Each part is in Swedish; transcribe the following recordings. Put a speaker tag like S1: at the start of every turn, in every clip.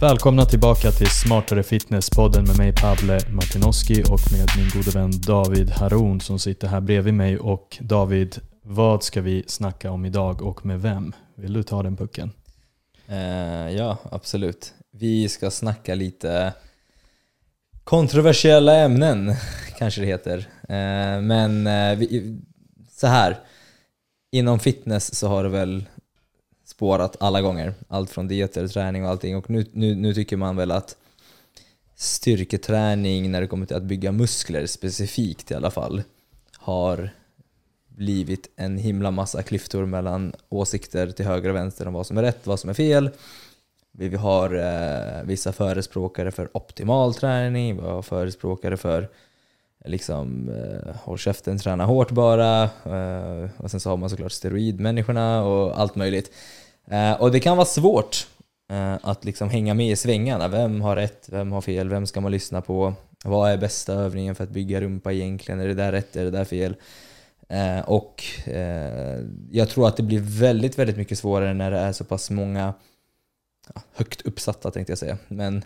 S1: Välkomna tillbaka till Smartare Fitness-podden med mig Pavle Martinoski och med min gode vän David Haroun som sitter här bredvid mig. Och David, vad ska vi snacka om idag och med vem? Vill du ta den pucken?
S2: Eh, ja, absolut. Vi ska snacka lite kontroversiella ämnen, kanske det heter. Eh, men eh, vi, så här, inom fitness så har det väl spårat alla gånger. Allt från dieter, träning och allting. Och nu, nu, nu tycker man väl att styrketräning när det kommer till att bygga muskler specifikt i alla fall har blivit en himla massa klyftor mellan åsikter till höger och vänster om vad som är rätt, och vad som är fel. Vi har eh, vissa förespråkare för optimal träning, vi har förespråkare för liksom eh, håll käften, träna hårt bara. Eh, och sen så har man såklart steroidmänniskorna och allt möjligt. Eh, och det kan vara svårt eh, att liksom hänga med i svängarna. Vem har rätt? Vem har fel? Vem ska man lyssna på? Vad är bästa övningen för att bygga rumpa egentligen? Är det där rätt? Är det där fel? Eh, och jag tror att det blir väldigt, väldigt mycket svårare när det är så pass många högt uppsatta tänkte jag säga. Men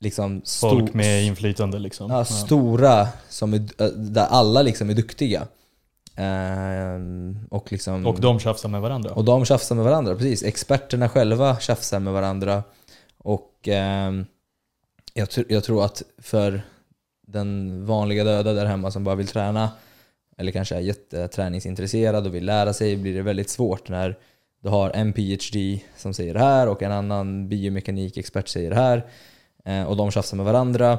S2: liksom
S1: Folk med inflytande liksom.
S2: Ja, stora, som är, där alla liksom är duktiga. Ehm, och, liksom,
S1: och de tjafsar med varandra.
S2: Och de tjafsar med varandra, precis. Experterna själva tjafsar med varandra. Och eh, jag, jag, tror att för den vanliga döda där hemma som bara vill träna, eller kanske är jätteträningsintresserad och vill lära sig, blir det väldigt svårt när du har en PhD som säger det här och en annan biomekanikexpert säger det här. Eh, och de tjafsar med varandra.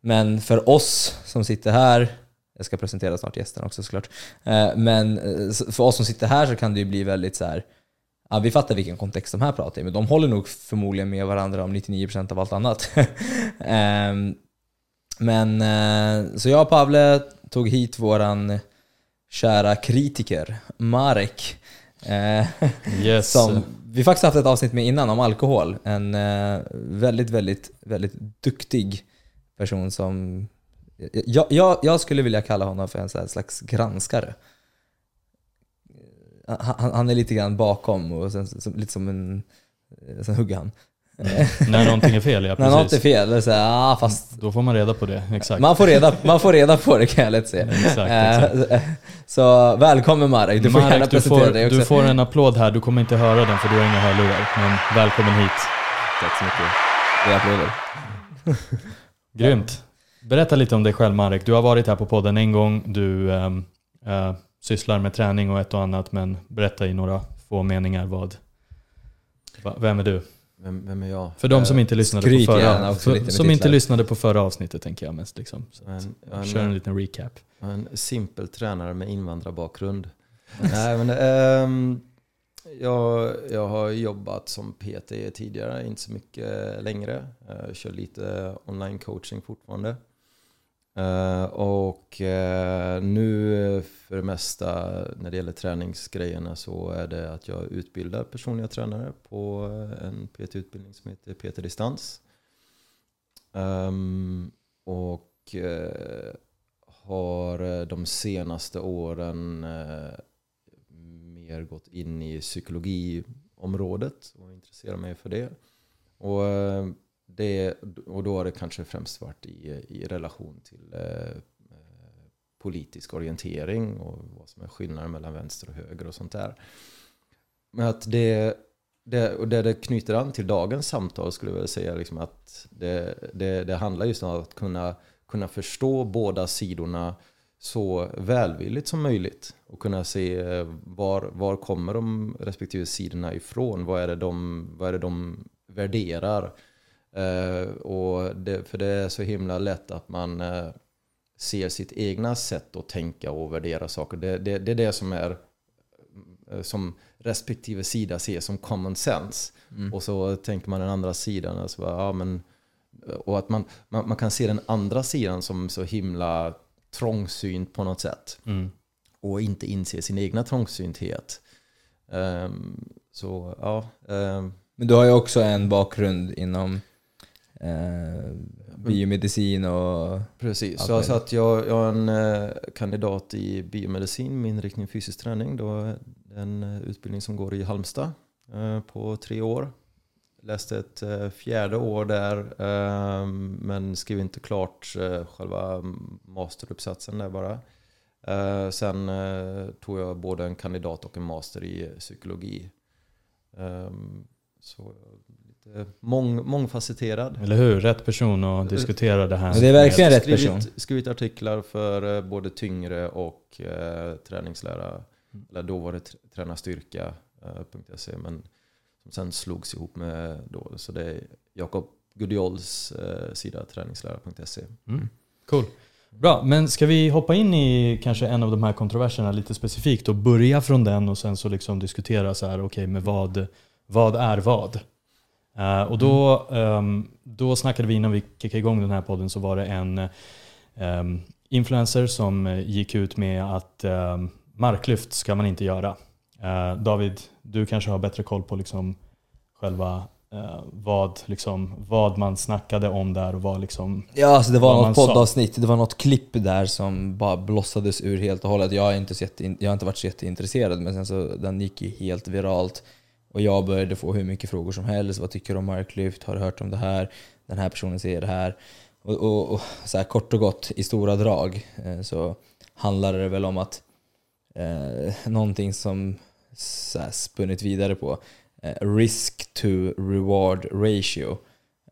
S2: Men för oss som sitter här jag ska presentera snart gästerna också såklart. Eh, men eh, för oss som sitter här så kan det ju bli väldigt så här. Ja, vi fattar vilken kontext de här pratar i, men de håller nog förmodligen med varandra om 99% av allt annat. Ehm, men eh, så jag och Pavle tog hit våran kära kritiker, Marek.
S1: Yes.
S2: Som vi faktiskt haft ett avsnitt med innan om alkohol. En väldigt, väldigt, väldigt duktig person som jag, jag, jag, skulle vilja kalla honom för en slags granskare. Han, han, är lite grann bakom och sen, som, lite som en... Sen hugger han.
S1: Mm. När någonting är fel, ja
S2: precis. När något är fel, så här, ah, fast...
S1: Då får man reda på det, exakt.
S2: Man får reda, man får reda på det kan jag lätt säga.
S1: exakt, exakt.
S2: Eh, så välkommen Marek, du får
S1: Marek,
S2: gärna presentera
S1: får,
S2: dig också.
S1: Du får en applåd här, du kommer inte höra den för du har inga hörlurar. Men välkommen hit.
S2: Tack så mycket. Det är applåder.
S1: Grymt. Berätta lite om dig själv Marek. Du har varit här på podden en gång. Du äh, sysslar med träning och ett och annat. Men berätta i några få meningar vad, vem är du?
S3: Vem, vem är jag?
S1: För de som inte lyssnade på förra, för, som inte lyssnade på förra avsnittet tänker jag mest. Liksom. Så en, en, kör en liten recap.
S3: En simpel tränare med invandrarbakgrund. Nej, men, ähm, jag, jag har jobbat som PT tidigare, inte så mycket längre. Jag kör lite online coaching fortfarande. Uh, och uh, nu för det mesta när det gäller träningsgrejerna så är det att jag utbildar personliga tränare på eh, en PT-utbildning som heter PT Distans. Um, och uh, har de senaste åren mer gått in i psykologiområdet och intresserar mig för det. Och det, och då har det kanske främst varit i, i relation till eh, eh, politisk orientering och vad som är skillnaden mellan vänster och höger och sånt där. Men att det, det, och det, det knyter an till dagens samtal skulle jag vilja säga liksom att det, det, det handlar just om att kunna, kunna förstå båda sidorna så välvilligt som möjligt och kunna se eh, var, var kommer de respektive sidorna ifrån? Vad är det de, vad är det de värderar? Uh, och det, för det är så himla lätt att man uh, ser sitt egna sätt att tänka och värdera saker. Det, det, det är det som är uh, som respektive sida ser som common sense. Mm. Och så tänker man den andra sidan. Alltså, ja, men, och att man, man, man, kan se den andra sidan som så himla trångsynt på något sätt. Mm. Och inte inse sin egna trångsynthet. Um, så ja. Um,
S2: men du har ju också en bakgrund inom eh, biomedicin och
S3: Precis, så, så att jag, jag är en eh, kandidat i biomedicin med inriktning fysisk träning. Då en eh, utbildning som går i Halmstad eh, på tre år. läste ett eh, fjärde år där eh, men skrev inte klart själva masteruppsatsen där bara. Sen tog jag både en kandidat och en master i psykologi. Eh, så lite mång, mångfacetterad.
S1: Eller hur? Rätt person att diskutera det här.
S2: Det är verkligen rätt
S3: skrivit,
S2: person.
S3: Skrivit artiklar för eh, både tyngre och eh, träningslära.
S1: Mm.
S3: Eller då var det tr- tränarstyrka.se men som sen slogs ihop med då. Så det är Jakob Gudiols eh, sida träningslära.se.
S1: Mm. Cool. Bra, men ska vi hoppa in i kanske en av de här kontroverserna lite specifikt och börja från den och sen så liksom diskutera så här, okej, men vad, vad är vad? Eh, och då, ehm, då snackade vi innan vi kickade igång den här podden så var det en ehm, influencer som eh, gick ut med att um, marklyft ska man inte göra. Eh, David, du kanske har bättre koll på liksom själva eh, vad, liksom, vad man snackade om där och vad liksom
S2: Ja, alltså det var något
S1: sa.
S2: poddavsnitt, det var något klipp där som bara blossades ur helt och hållet. Jag har inte, så jätte, jag har inte varit så jätteintresserad men sen så den gick ju helt viralt. Och jag började få hur mycket frågor som helst. Vad tycker du om marklyft? Har du hört om det här? Den här personen säger det här. Och, och, och så här kort och gott, i stora drag, eh, så handlar det väl om att eh, någonting som så här, spunnit vidare på eh, risk to reward ratio.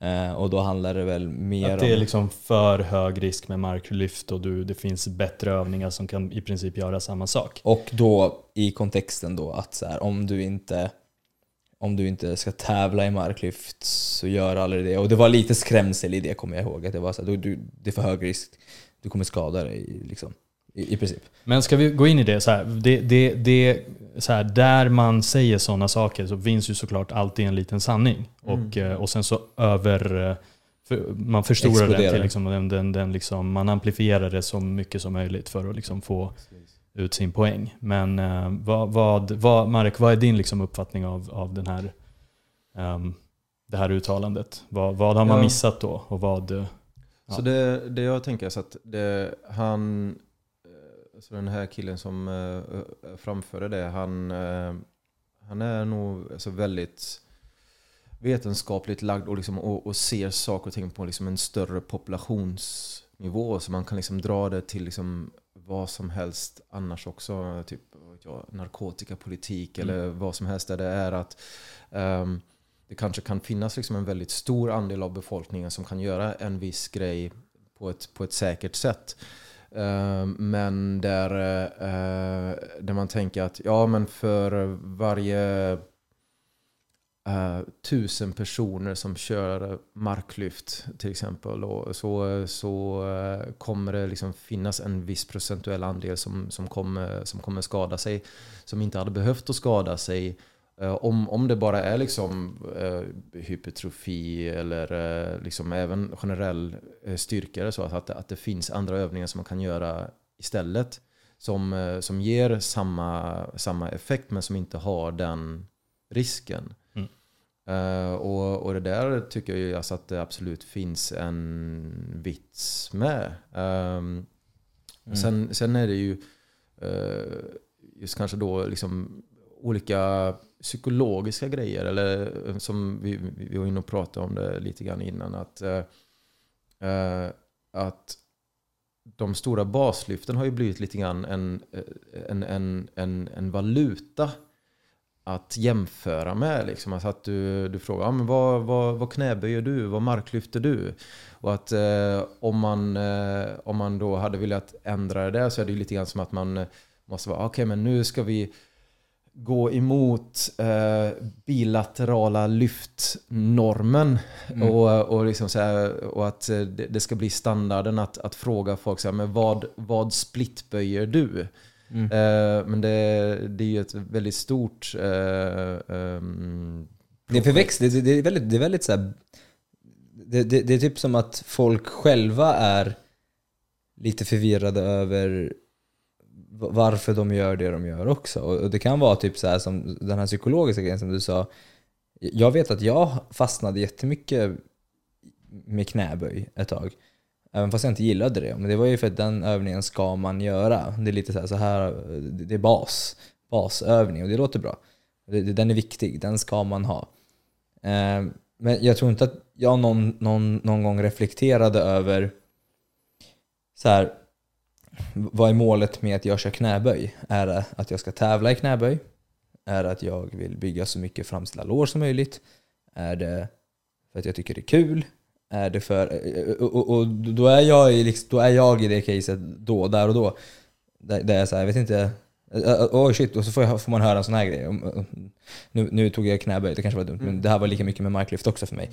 S2: Eh, och då handlar det väl mer
S1: Att det är
S2: om...
S1: liksom för hög risk med marklyft och du, det finns bättre övningar som kan i princip göra samma sak.
S2: Och då i kontexten då att så här, om du inte om du inte ska tävla i marklyft så gör aldrig det. Och det var lite skrämsel i det kommer jag ihåg. Att det var så här, du, du, det är för hög risk. Du kommer skada dig liksom. I, i princip.
S1: Men ska vi gå in i det så här, det, det, det, så här där man säger sådana saker så finns ju såklart alltid en liten sanning. Och, eh, och sen så över... eh, För, man förstorar den till liksom, den, den, den liksom, man amplifierar det så mycket som möjligt för att liksom få ut sin poäng. Men eh, vad, vad, vad, Marek, vad är din liksom uppfattning av, av den här, ehm, det här uttalandet? Vad, vad har man
S3: Ja.
S1: missat då? Och vad, eh, Ja.
S3: Så det, det jag tänker är så att det, han, eh, så den här killen som eh, framförde det, han, eh, han är nog alltså väldigt vetenskapligt lagd och, liksom, och, och ser saker och ting på liksom en större populationsnivå. Så man kan liksom dra det till liksom vad som helst annars också. Typ jag, narkotikapolitik
S1: Mm.
S3: eller vad som helst. Där det är att ehm, det kanske kan finnas liksom en väldigt stor andel av befolkningen som kan göra en viss grej på ett, på ett säkert sätt. Eh, Men där, eh, där man tänker att ja men för varje Uh, tusen personer som kör marklyft till exempel och så, så uh, kommer det liksom finnas en viss procentuell andel som, som, kommer, som kommer skada sig som inte hade behövt att skada sig Uh, om, om det bara är liksom hypertrofi eller liksom även generell styrka så att, att, det- att det finns andra övningar som man kan göra istället som, som ger samma, samma effekt men som inte har den risken. Eh, och, och det där tycker jag alltså att det absolut finns en vits med. Ehm,
S2: Mm.
S3: Sen, sen är det ju eh, just kanske då liksom olika psykologiska grejer. Eller eh, som vi, vi var inne och pratade om det lite grann innan. Att, eh, att de stora baslyften har ju blivit lite grann en, en, en, en, en valuta att jämföra med. Liksom. Alltså att du, du frågar ah, men vad, vad, vad knäböjer du, vad marklyfter du? Och att eh, om, man, eh, om man då hade velat ändra det där så är det ju lite grann som att man eh, måste vara okej men nu ska vi gå emot eh, bilaterala lyftnormen
S2: Mm.
S3: och, och, liksom så här, och att eh, det, det ska bli standarden att, att fråga folk så här, men vad, vad splitböjer du?
S2: Mm.
S3: Eh, men det, det är ju ett väldigt stort eh, ehm,
S2: Det är förväxlat, det, det är väldigt, det är väldigt så här, det, det, det är typ som att folk själva är lite förvirrade över varför de gör det de gör också. Och och det kan vara typ så här som den här psykologiska grejen som du sa. Jag vet att jag fastnade jättemycket med knäböj ett tag. Även fast jag inte gillade det. Men det var ju för att den övningen ska man göra. Det är lite så här, så här det är bas, basövning och det låter bra. Den är viktig, den ska man ha. Eh, men jag tror inte att jag någon, någon, någon gång reflekterade över så här, vad är målet med att jag kör knäböj? Är det att jag ska tävla i knäböj? Är det att jag vill bygga så mycket framställda lår som möjligt? Är det för att jag tycker det är kul? Är det för, och, och, och då, är jag i, liksom- då är jag i det caset då, där och då. Där, där jag, så här, jag vet inte, Oj oh shit, och så får, jag, får man höra en sån här grej. Nu, nu tog jag knäböj, det kanske var dumt, men det här var lika mycket med marklyft också för mig.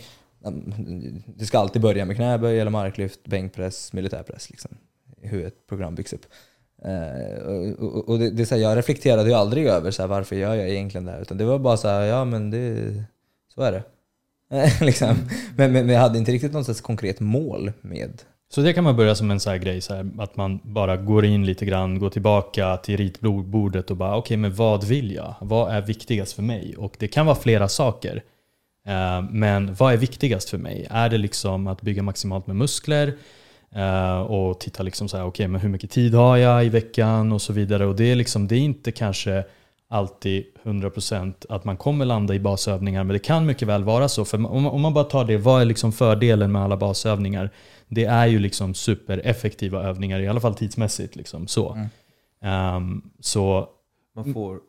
S2: Det ska alltid börja med knäböj eller marklyft, bänkpress, militärpress. Liksom, hur ett program byggs upp. Uh, och, och det, det, så här, jag reflekterade ju aldrig över så här, varför gör jag egentligen det här. Utan det var bara så här, ja men det, så är det. liksom. Men, men, men, jag hade inte riktigt något slags konkret mål med
S1: så det kan man börja som en så här grej, så här, att man bara går in lite grann, går tillbaka till ritbordet och bara okej, okay, men vad vill jag? Vad är viktigast för mig? Och det kan vara flera saker. Eh, men vad är viktigast för mig? Är det liksom att bygga maximalt med muskler? Eh, och titta liksom så här, okej, okay, men hur mycket tid har jag i veckan och så vidare. Och det är liksom, det är inte kanske alltid 100% att man kommer landa i basövningar, men det kan mycket väl vara så. För om man bara tar det, vad är liksom fördelen med alla basövningar? Det är ju liksom supereffektiva övningar, i alla fall tidsmässigt. Liksom, så. Mm. Um, så
S3: man får,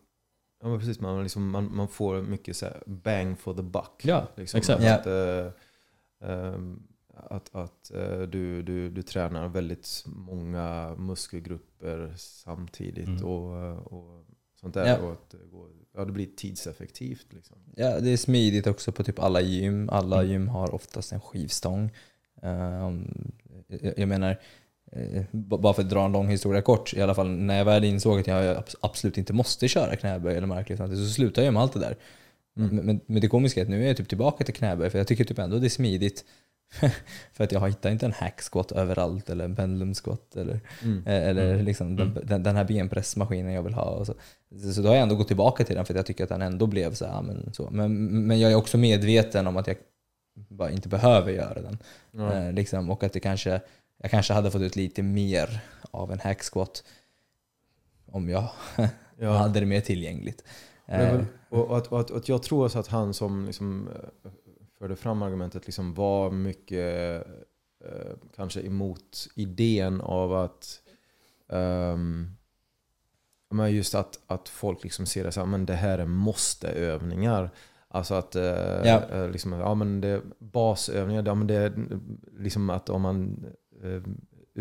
S3: ja, men precis, man, liksom, man, man får mycket så bang for the buck.
S1: Ja,
S3: liksom,
S1: exakt.
S3: Att, uh, um, att, att uh, du, du, du tränar väldigt många muskelgrupper samtidigt. Mm. och, och sånt där. Ja. Och att ja, det blir tidseffektivt. Liksom.
S2: Ja, det är smidigt också på typ alla gym. Alla mm. gym har oftast en skivstång. Um, jag menar, uh, bara för att dra en lång historia kort, i alla fall när jag väl insåg att jag absolut inte måste köra knäböj eller marklyft, så slutade jag med allt det där. Mm. Men, men, det komiska är att nu är jag typ tillbaka till knäböj, för jag tycker typ ändå det är smidigt. för att jag hittar inte en hack squat överallt eller en pendulum squat eller, mm. Eh, eller mm. liksom mm. Den, den, här benpressmaskinen jag vill ha. Och så. så då har jag ändå gått tillbaka till den för att jag tycker att den ändå blev så, här, men, så. Men, men jag är också medveten om att jag bara inte behöver göra den. Mm. Eh, liksom, och att det kanske, jag kanske hade fått ut lite mer av en hack squat om jag ja. hade det mer tillgängligt.
S3: Men, eh. och, att, och, att, och att jag tror att han som liksom förde fram argumentet liksom var mycket eh, kanske emot idén av att um, men just att, att folk liksom ser det här, men det här är måste-övningar. Alltså att eh, ja. Eh, liksom, ja, men det, basövningar, ja, men det är liksom att om man eh,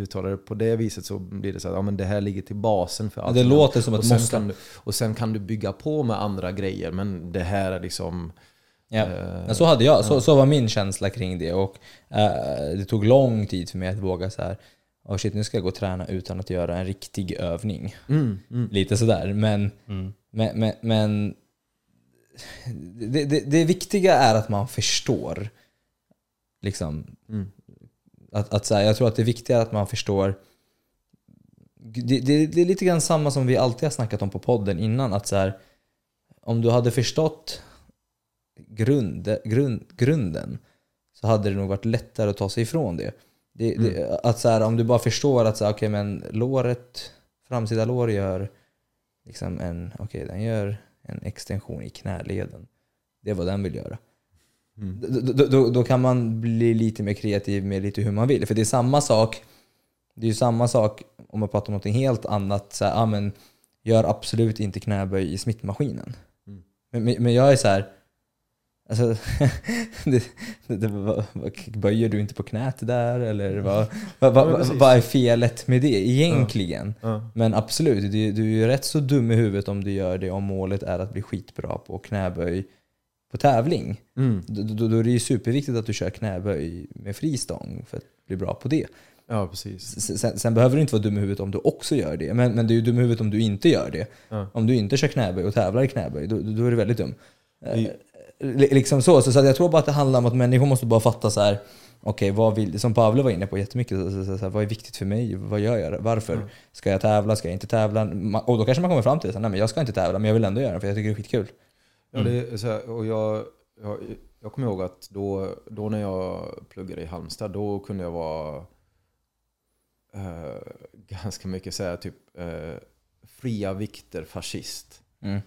S3: uttalar det på det viset så blir det så att ja, men det här ligger till basen för allt.
S2: Det låter som ett måste.
S3: Du, och sen kan du bygga på med andra grejer, men det här är liksom
S2: Ja. Uh, så, hade jag, så, så var min känsla kring det. Och uh, Det tog lång tid för mig att våga så här. Oh shit, nu ska jag gå och träna utan att göra en riktig övning. Mm, mm. Lite sådär. Men, mm. men, men, men det, det, det, viktiga är att man förstår. Liksom, mm. att, att, så här, jag tror att det viktiga är att man förstår det, det, det, är lite grann samma som vi alltid har snackat om på podden innan. Att så här, om du hade förstått grund, grund, grunden så hade det nog varit lättare att ta sig ifrån det. det, mm. det att så här, om du bara förstår att så här, okay, men låret, framsida lår gör liksom en, okay, den gör en extension i knäleden. Det är vad den vill göra. Mm. Då, då, då, kan man bli lite mer kreativ med lite hur man vill. För det är samma sak det är ju samma sak om man pratar om något helt annat. Så här, ah, men, gör absolut inte knäböj i smittmaskinen. Mm. Men, men jag är så här, Alltså, det, det, vad, böjer du inte på knät där? Eller vad, vad, vad, vad är felet med det egentligen? Ja, ja. Men absolut, du, du är rätt så dum i huvudet om du gör det om målet är att bli skitbra på knäböj på tävling. Mm. Då, då, då, är det ju superviktigt att du kör knäböj med fristång för att bli bra på det.
S3: Ja, precis.
S2: Sen, sen, behöver du inte vara dum i huvudet om du också gör det. Men, men du är dum i huvudet om du inte gör det. Ja. Om du inte kör knäböj och tävlar i knäböj, då, då är du väldigt dum. Det, Liksom så, så, så jag tror bara att det handlar om att människor måste bara fatta så här. Okej, okay, som Pavle var inne på jättemycket, så, så, så, vad är viktigt för mig? Vad gör jag? Varför? Mm. Ska jag tävla? Ska jag inte tävla? Och då kanske man kommer fram till att jag ska inte tävla, men jag vill ändå göra det för jag tycker det är skitkul.
S3: Mm. Ja, det är så här, och jag, jag, jag kommer ihåg att då, då när jag pluggade i Halmstad, då kunde jag vara uh, ganska mycket så här, typ uh, fria vikter fascist. Mm.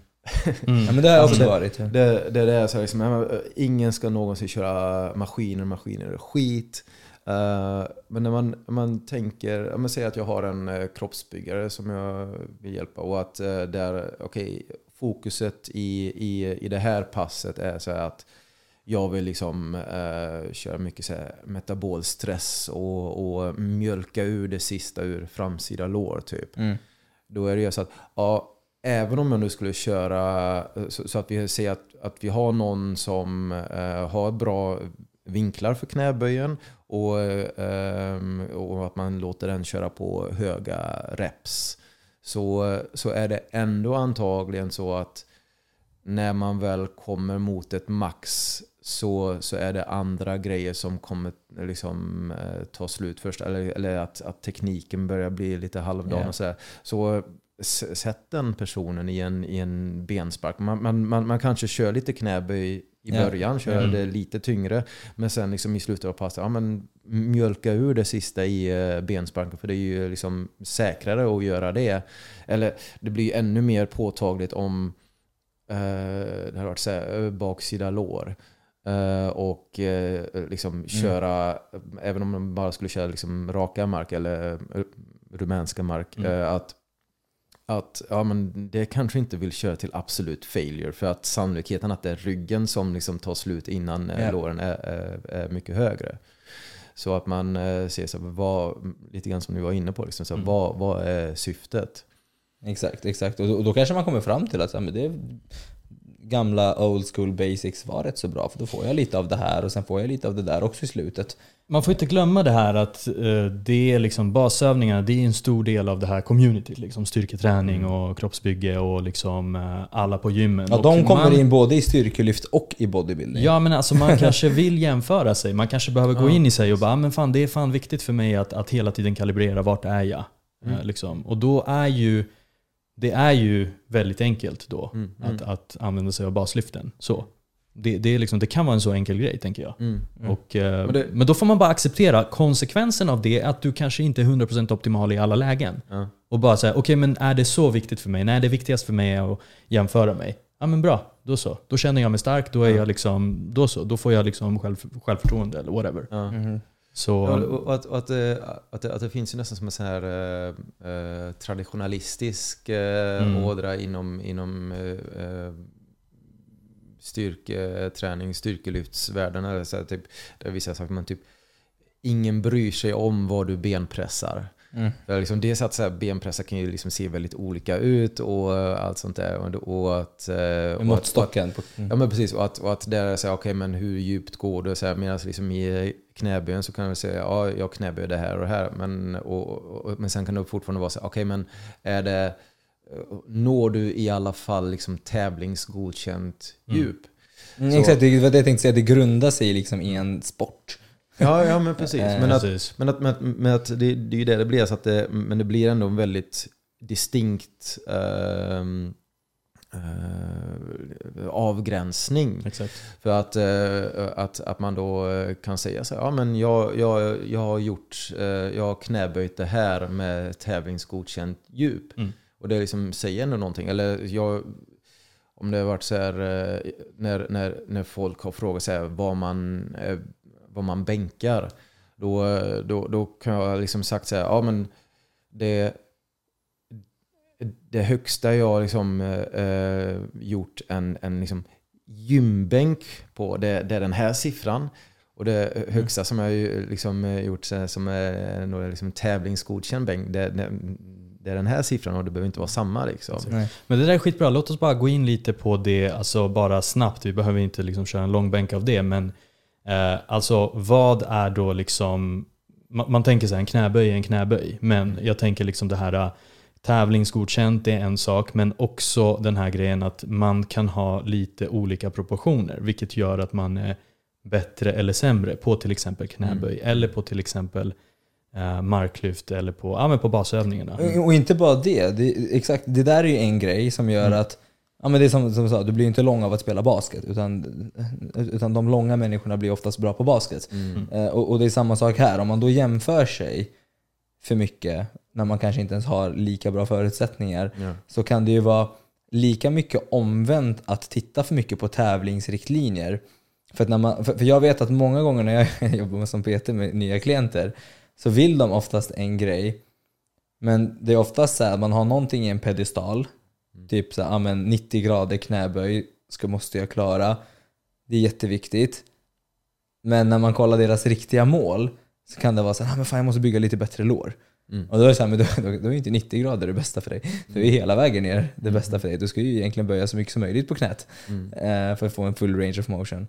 S1: Mm.
S2: Ja, men det har jag också
S3: det-
S2: varit. ja.
S3: Det, det, det är så liksom, ingen ska någonsin köra maskiner, maskiner är skit. Eh, men när man, man tänker, ja, men säg att jag har en uh, kroppsbyggare som jag vill hjälpa och att uh, där, okej, fokuset i, i, i det här passet är så att jag vill liksom eh, köra mycket så här metabolstress och, och mjölka ur det sista ur framsida lår typ.
S2: Mm.
S3: Då är det ju så att, ja, även om jag nu skulle köra så, så att vi ser att, att vi har någon som eh, har bra vinklar för knäböjen och, eh, och att man låter den köra på höga reps. Så, så är det ändå antagligen så att när man väl kommer mot ett max så, så är det andra grejer som kommer liksom, eh, ta slut först. Eller, eller att, att tekniken börjar bli lite halvdan
S2: Ja.
S3: och sådär. Så sätt den personen i en, i en benspark. Man, man, man, man kanske kör lite knäböj i
S2: Ja.
S3: början, kör
S1: Mm.
S3: det lite tyngre. Men sen liksom i slutet av passet, ja, men mjölka ur det sista i eh, bensparken. För det är ju liksom säkrare att göra det. Eller det blir ännu mer påtagligt om eh, det har varit så här, eh, baksida lår. Eh, och eh, liksom köra, även om man bara skulle köra liksom raka mark eller eh, rumänska mark.
S1: Mm.
S3: att att ja, men det kanske inte vill köra till absolut failure för att sannolikheten att det är ryggen som liksom tar slut innan
S2: Ja.
S3: låren är, är, är mycket högre. Så att man eh, ser så här, vad, lite grann som du var inne på, liksom, så här,
S1: Mm.
S3: vad, vad är syftet?
S2: Exakt, exakt. Och då, och då kanske man kommer fram till att ja, men det gamla old school basics var rätt så bra för då får jag lite av det här och sen får jag lite av det där också i slutet.
S1: Man får inte glömma det här att eh, det är liksom basövningarna, det är en stor del av det här communityt. Liksom styrketräning och kroppsbygge och liksom eh, alla på gymmen.
S2: Ja, de kommer
S1: man,
S2: in både i styrkelyft och i bodybuilding.
S1: Ja men alltså man kanske vill jämföra sig. Man kanske behöver gå in i sig och bara, "Ah, men fan det är fan viktigt för mig att, att hela tiden kalibrera vart är jag.
S3: Mm.
S1: Eh, liksom. Och då är ju, det är ju väldigt enkelt då
S3: Mm,
S1: att, att använda sig av baslyften. Så. Det, det, är liksom, det kan vara en så enkel grej tänker jag.
S3: Mm.
S1: Och, eh,
S3: Men det-
S1: men då får man bara acceptera konsekvensen av det, att du kanske inte är 100% optimal i alla lägen.
S3: Ja.
S1: Och bara säga, okej men är det så viktigt för mig? Nej, det viktigaste för mig är att jämföra mig. Ja men bra, då så. Då känner jag mig stark, då är
S3: Ja.
S1: jag liksom, då så. Då får jag liksom själv, självförtroende eller whatever.
S3: Ja.
S1: Så,
S3: Ja, och att, och att, att, det, att det finns ju nästan som en sån här eh, eh, traditionalistisk eh,
S1: Mm.
S3: ådra inom, inom eh, eh, styrketräning, styrkelyftsvärlden. Eller så här, typ, där vissa saker, men typ ingen bryr sig om vad du benpressar.
S2: Mm.
S3: För liksom, dels att så här, benpressar kan ju liksom se väldigt olika ut och eh, allt sånt där. Och, och att, eh, och
S2: Måttstocken. På,
S3: Ja men precis, och att, och att där säga okej men hur djupt går? Så här, Medan liksom i knäböjen så kan man säga ja jag knäböjer det här och det här. Men, och, och, men sen kan det fortfarande vara så här, okej men är det, når du i alla fall liksom tävlingsgodkänt
S1: Mm.
S3: djup?
S2: Mm,
S3: Så-
S2: exakt, det var det jag tänkte säga. Det grundar sig liksom i en sport.
S3: Ja, ja men precis.
S2: Eh,
S3: Men att,
S1: precis.
S3: men att, men att, men att det, det är ju det det blir, så att det, men det blir ändå en väldigt distinkt ehm, eh, avgränsning.
S1: Exakt.
S3: För att, eh, att, att man då eh, kan säga så här, ja men jag, jag, jag har gjort, eh, jag har knäböjt det här med tävlingsgodkänt djup.
S1: Mm.
S3: Och det liksom säger ändå någonting. Eller jag, om det har varit så här, eh, när, när, när folk har frågat så här, vad, man, eh, vad man bänkar. Då, då, då kan jag liksom sagt så här, ja men det, det högsta jag liksom eh, eh, gjort en, en liksom gymbänk på, det, det är den här siffran. Och det högsta som jag ju liksom gjort som är några liksom tävlingsgodkänd bänk, det, det, det är den här siffran och det behöver inte vara samma liksom.
S2: Nej.
S1: Men det där är skitbra. Låt oss bara gå in lite på det, alltså bara snabbt. Vi behöver inte liksom köra en lång bänk av det. Men eh, alltså vad är då liksom, man, man tänker så här, en knäböj är en knäböj. Men jag tänker liksom det här eh, tävlingsgodkänt är en sak. Men också den här grejen att man kan ha lite olika proportioner. Vilket gör att man är bättre eller sämre på till exempel knäböj. Eller på till exempel marklyft eller på, ja, men på basövningarna.
S2: Och- Och inte bara det. det. Exakt, det där är ju en grej som gör
S1: Mm.
S2: att Ja, men det är som, som du sa, du blir inte lång av att spela basket. Utan, utan de långa människorna blir oftast bra på basket.
S3: Mm.
S2: Eh, och, och det är samma sak här. Om man då jämför sig för mycket när man kanske inte ens har lika bra förutsättningar
S3: Ja.
S2: så kan det ju vara lika mycket omvänt att titta för mycket på tävlingsriktlinjer. För, att när man, för, för jag vet att många gånger när jag jobbar som PT med nya klienter så vill de oftast en grej. Men det är oftast så här, att man har någonting i en pedestal. Typ så här, ja, men 90 grader knäböj ska, måste jag klara. Det är jätteviktigt. Men när man kollar deras riktiga mål så kan det vara så här, ah, men fan jag måste bygga lite bättre lår.
S3: Mm.
S2: Och då är det så här, men då, då, då är inte 90 grader det bästa för dig. Då är hela vägen ner det bästa för dig. Du ska ju egentligen böja så mycket som möjligt på knät
S3: Mm.
S2: eh, för att få en full range of motion.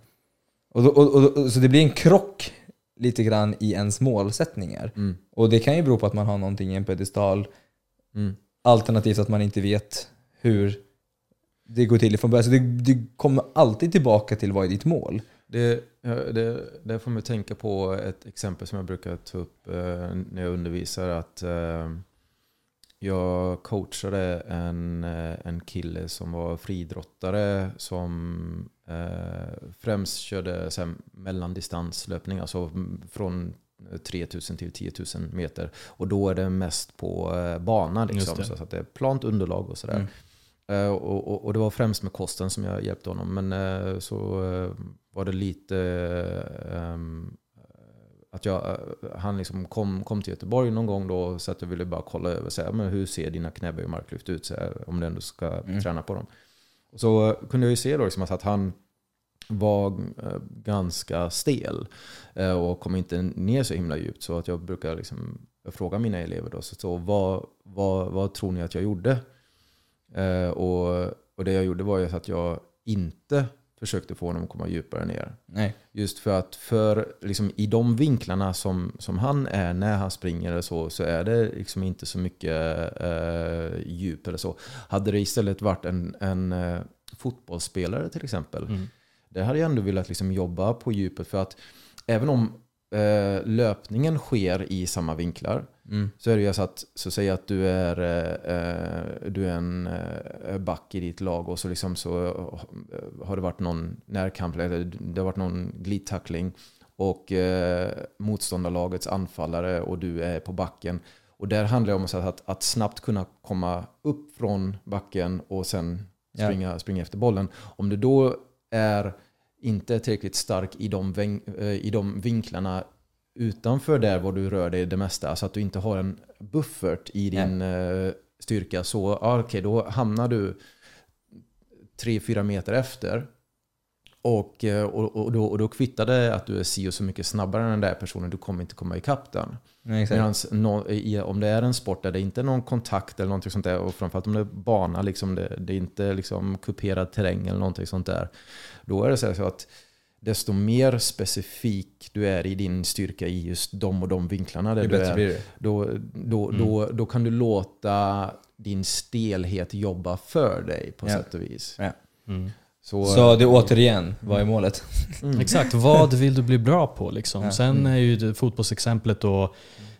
S2: Och då, och, och, så det blir en krock lite grann i ens målsättningar.
S3: Mm.
S2: Och det kan ju bero på att man har någonting i en pedestal,
S3: Mm.
S2: alternativt att man inte vet hur det går till från början. Så det, det kommer alltid tillbaka till vad är ditt mål?
S3: Det, det, det får man tänka på ett exempel som jag brukar ta upp eh, när jag undervisar. att eh, Jag coachade en, eh, en kille som var friidrottare som främst körde så här, mellandistanslöpning, alltså från 3000 till 10 000 meter. Och då är det mest på eh, bana, liksom, så att det är plant underlag och sådär.
S2: Mm.
S3: Eh, och, och, och det var främst med kosten som jag hjälpte honom. Men eh, så eh, var det lite eh, ehm, att jag, eh, han liksom kom, kom till Göteborg någon gång då så att jag ville bara kolla över så här, men hur ser dina knäböj och marklyft ut så här, om du ändå ska
S2: Mm.
S3: träna på dem. Och så kunde jag ju se då liksom att han var eh, ganska stel eh, och kom inte ner så himla djupt. Så att jag brukar liksom fråga mina elever då, så, så vad, vad, vad tror ni att jag gjorde? Eh, och, och det jag gjorde var ju att jag inte försökte få honom att komma djupare ner.
S2: Nej.
S3: Just för att för, liksom, i de vinklarna som, som han är när han springer eller så, så är det liksom inte så mycket eh, djup eller så. Hade det istället varit en, en eh, fotbollsspelare till exempel,
S1: Mm.
S3: där hade jag ändå velat liksom jobba på djupet. För att även om eh, löpningen sker i samma vinklar,
S2: Mm.
S3: så är det ju så att, så säg att du är, eh, du är en eh, back i ditt lag och så, liksom så eh, har det varit någon närkamp eller det har varit någon glidtackling och eh, motståndarlagets anfallare och du är på backen. Och där handlar det om så att, att snabbt kunna komma upp från backen och sen springa, springa efter bollen. Om du då är inte tillräckligt stark i de, eh, i de vinklarna utanför där var du rör dig det mesta, så att du inte har en buffert i din eh, styrka, så ja, okej, då hamnar du 3-4 meter efter. Och, eh, och, och, då, och då kvittar det att du är si och så mycket snabbare än den där personen, du kommer inte komma ikapp den. Medans nå- i- om det är en sport där det inte är någon kontakt eller någonting sånt där, och framförallt om det är bana, liksom det, det är inte liksom kuperad terräng eller någonting sånt där. Då är det så, att desto mer specifik du är i din styrka i just de och de vinklarna där du är, då, då,
S1: Mm.
S3: då, då kan du låta din stelhet jobba för dig på
S2: Ja.
S3: sätt och vis.
S1: Mm.
S3: Så,
S2: Så det återigen, vad är målet?
S3: mm.
S1: Exakt, vad vill du bli bra på? Liksom?
S2: Ja.
S1: Sen
S3: Mm.
S1: är ju det fotbollsexemplet och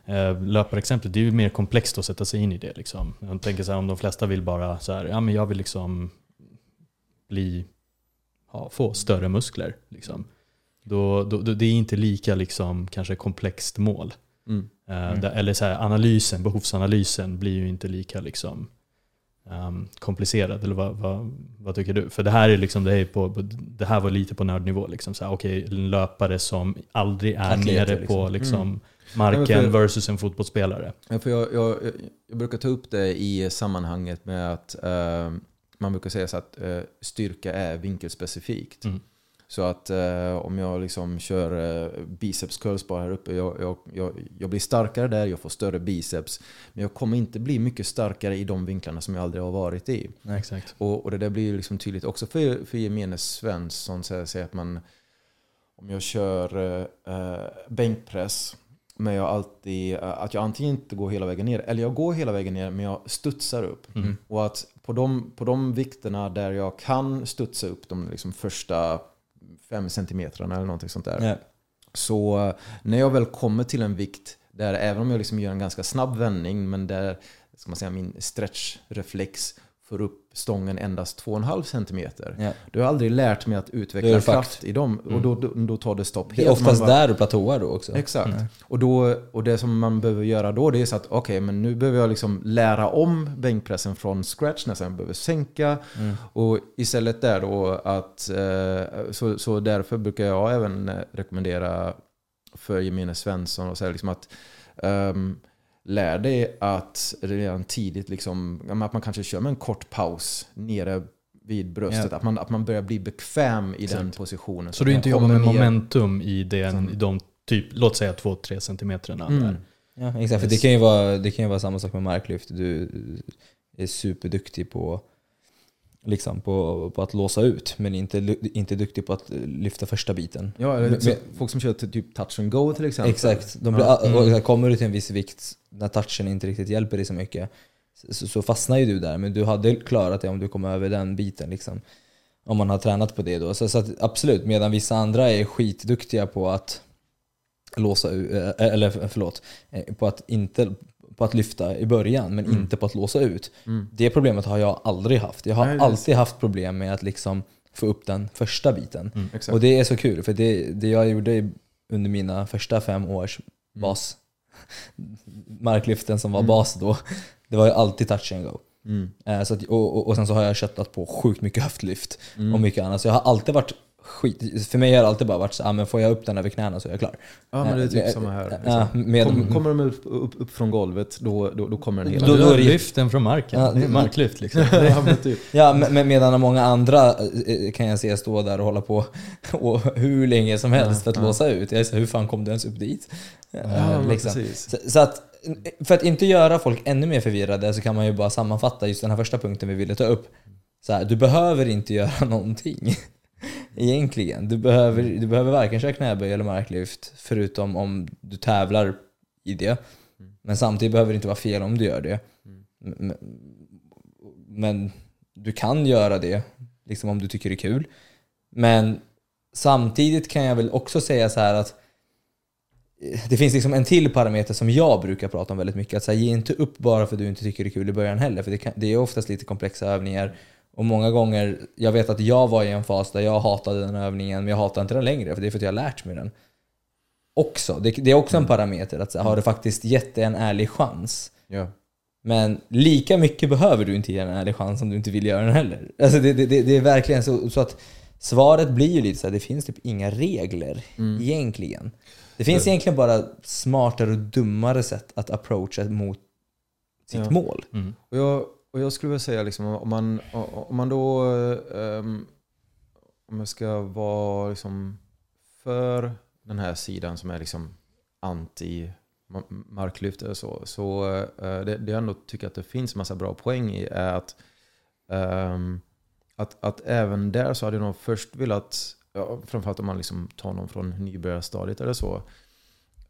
S1: eh, löparexemplet, det är ju mer komplext att sätta sig in i det. Liksom. Jag tänker så här, om de flesta vill bara så här, ja men jag vill liksom bli, ja, få större muskler. Liksom. Då, då, då, det är inte lika liksom, kanske komplext mål.
S3: Mm.
S1: Eh,
S2: Mm.
S1: där, eller så här, analysen, behovsanalysen blir ju inte lika liksom, ehm, komplicerad. Eller vad, vad, vad tycker du? För det här, är liksom, det, är på, det här var lite på nördnivå. Liksom, så här, okej, en löpare som aldrig är
S2: Atleter,
S1: nere på
S2: liksom.
S1: liksom,
S3: Mm.
S1: marken
S3: Ja, men för-
S1: versus en fotbollsspelare.
S3: För jag, jag, jag brukar ta upp det i sammanhanget med att eh, man brukar säga så att eh, styrka är vinkelspecifikt.
S1: Mm.
S3: Så att eh, om jag liksom kör eh, biceps curls bara här uppe, jag, jag, jag, jag blir starkare där, jag får större biceps. Men jag kommer inte bli mycket starkare i de vinklarna som jag aldrig har varit i.
S1: Nej, exakt.
S3: Och, och det där blir ju liksom tydligt också för, för gemene Svensson. Säger att man, om jag kör eh, bänkpress, men jag alltid, eh, att jag antingen inte går hela vägen ner, eller jag går hela vägen ner men jag studsar upp.
S1: Mm.
S3: Och att på de, på de vikterna där jag kan studsa upp de liksom första fem centimetrarna eller någonting sånt där.
S2: Ja.
S3: Så eh, när jag väl kommer till en vikt där även om jag liksom gör en ganska snabb vändning men där ska man säga, min stretchreflex får upp stången endast 2,5 centimeter.
S2: Ja.
S3: Du har aldrig lärt mig att utveckla kraft i dem och då, då, då tar det stopp
S2: Det är oftast
S3: bara-
S2: där du platåar då också.
S3: Exakt.
S2: Mm.
S3: Och, då, och det som man behöver göra då det är så att okej, men nu behöver jag liksom lära om bänkpressen från scratch nästan. Jag behöver sänka.
S2: Mm.
S3: Och istället där då att, eh, så, så därför brukar jag även rekommendera för gemene Svensson och säga liksom att ehm, lär dig att redan tidigt liksom, att man kanske kör med en kort paus nere vid bröstet.
S2: Ja.
S3: Att, man, att man börjar bli bekväm i den
S1: Exakt.
S3: positionen.
S1: Så du inte jobbar med momentum i, den, i de typ, låt säga 2-3 centimeterna
S3: Mm.
S1: där.
S2: Ja, exakt. För det kan, ju vara, det kan ju vara samma sak med marklyft. Du är superduktig på, liksom på, på att låsa ut, men inte, inte duktig på att lyfta första biten.
S3: Ja, eller
S2: Men-
S3: folk som kör till typ touch and go till exempel.
S2: Exakt. De blir,
S3: Ja.
S2: och exakt, Kommer du till en viss vikt när touchen inte riktigt hjälper dig så mycket så, så fastnar ju du där. Men du hade klarat det om du kom över den biten. Liksom. Om man har tränat på det då. Så, så att, absolut, medan vissa andra är skitduktiga på att låsa ut, eller förlåt, eh, på att, inte, på att lyfta i början men
S3: Mm.
S2: inte på att låsa ut.
S3: Mm.
S2: Det problemet har jag aldrig haft. Jag har
S3: Nej,
S2: alltid haft problem med att liksom få upp den första biten.
S3: Exakt.
S2: Och det är så kul, för det, det jag gjorde under mina första fem års
S3: Mm.
S2: bas, marklyften som var
S3: Mm.
S2: bas då, det var ju alltid touch and go.
S3: Mm.
S2: Eh, Så att, och, och, och sen så har jag köttat på sjukt mycket höftlyft
S3: Mm.
S2: och mycket annat. Så jag har alltid varit skit, för mig har det alltid bara varit så ah, men får jag upp den över knäna så är jag klar.
S3: Ja men det är typ
S2: Eh,
S3: samma här.
S2: Ja,
S3: Liksom.
S2: med,
S3: Kom, kommer de upp, upp, upp från golvet då, då, då kommer den hela
S2: Då-
S1: Då,
S2: är det-
S1: lyft den från marken.
S2: Ja,
S1: det är marklyft liksom.
S3: ja, men typ.
S2: Ja, men medan många andra eh, kan jag se stå där och hålla på och hur länge som helst för att
S3: Ja,
S2: låsa ut. Jag så, hur fan kom du ens upp dit?
S3: Ja,
S2: Eh, liksom.
S3: precis.
S2: Så, så att, för att inte göra folk ännu mer förvirrade så kan man ju bara sammanfatta just den här första punkten vi ville ta upp. Så här, du behöver inte göra någonting. Egentligen. Du behöver, du behöver varken köra knäböj eller marklyft förutom om du tävlar i det. Men samtidigt behöver det inte vara fel om du gör det. Men, men du kan göra det liksom om du tycker det är kul. Men samtidigt kan jag väl också säga så här att eh, det finns liksom en till parameter som jag brukar prata om väldigt mycket. Att så här, ge inte upp bara för att du inte tycker det är kul i början heller. För det, kan, det är oftast lite komplexa övningar. Och många gånger, jag vet att jag var i en fas där jag hatade den övningen, men jag hatar inte den längre för det är för att jag har lärt mig den. Också. Det, det är också en parameter. Att så har du faktiskt gett det en ärlig chans?
S3: Ja.
S2: Men lika mycket behöver du inte ge en ärlig chans om du inte vill göra den heller. Alltså det, det, det, det är verkligen så, så att svaret blir ju lite så här, det finns typ inga regler
S3: Mm.
S2: egentligen. Det finns egentligen bara smartare och dummare sätt att approacha mot sitt
S3: Ja.
S2: mål.
S1: Mm.
S3: Och jag, och jag skulle vilja säga liksom, om man, om man då, Um, om jag ska vara liksom för den här sidan som är liksom anti marklyft eller så, så uh, det, det jag ändå tycker att det finns massa bra poäng i är att, um, att, att även där så hade jag nog först velat, ja, framförallt om man liksom tar någon från nybörjarstadiet eller så,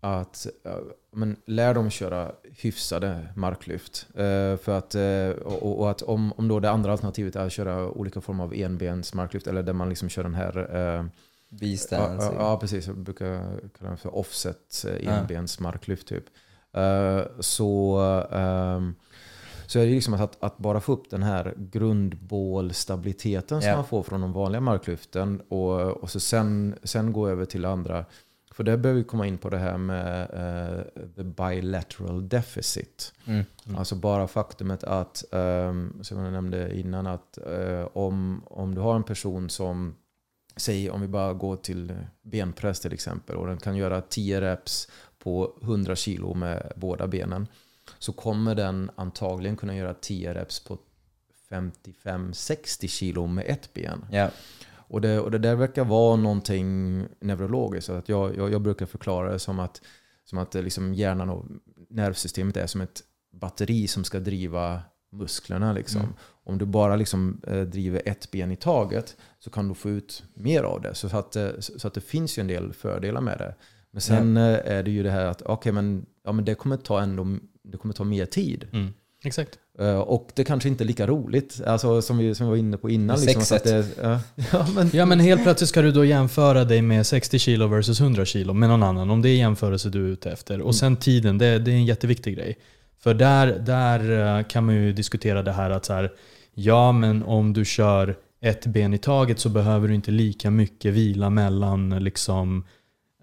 S3: att ja, men lär dem köra hyfsade marklyft. Eh, för att, eh, och, och att om, om då det andra alternativet är att köra olika former av enbens marklyft eller där man liksom kör den här eh, ja, ja, precis. Jag brukar kalla den för offset eh, enbens marklyft typ. Eh, så, ehm, så är det liksom att, att bara få upp den här grundbålstabiliteten som man får från de vanliga marklyften och, och så sen, sen gå över till andra. För där behöver vi komma in på det här med eh, the bilateral deficit.
S2: Mm.
S1: Mm.
S3: Alltså bara faktumet att, um, som jag nämnde innan, att eh, om, om du har en person som, säg om vi bara går till benpress till exempel, och den kan göra 10 reps på 100 kilo med båda benen, så kommer den antagligen kunna göra 10 reps på 55-60 kilo med ett ben.
S2: Ja.
S3: Och det, och det där verkar vara någonting neurologiskt. Att jag, jag, jag brukar förklara det som att, som att det liksom hjärnan och nervsystemet är som ett batteri som ska driva musklerna. Liksom.
S2: Mm.
S3: Om du bara liksom, eh, driver ett ben i taget så kan du få ut mer av det. Så att, eh, så att det finns ju en del fördelar med det. Men sen eh, är det ju det här att okay, men, ja, men det kommer ta ändå det kommer ta mer tid.
S1: Mm. Exakt.
S3: Eh, Och det kanske inte är lika roligt, alltså, som, vi, som vi var inne på innan. Liksom, att det, ja, ja, men,
S1: Ja men helt plötsligt ska du då jämföra dig med 60 kilo versus 100 kilo med någon annan. Om det är jämförelse du är ute efter. Och sen tiden, det, det är en jätteviktig grej. För där, där eh, kan man ju diskutera det här att så här, ja men om du kör ett ben i taget så behöver du inte lika mycket vila mellan liksom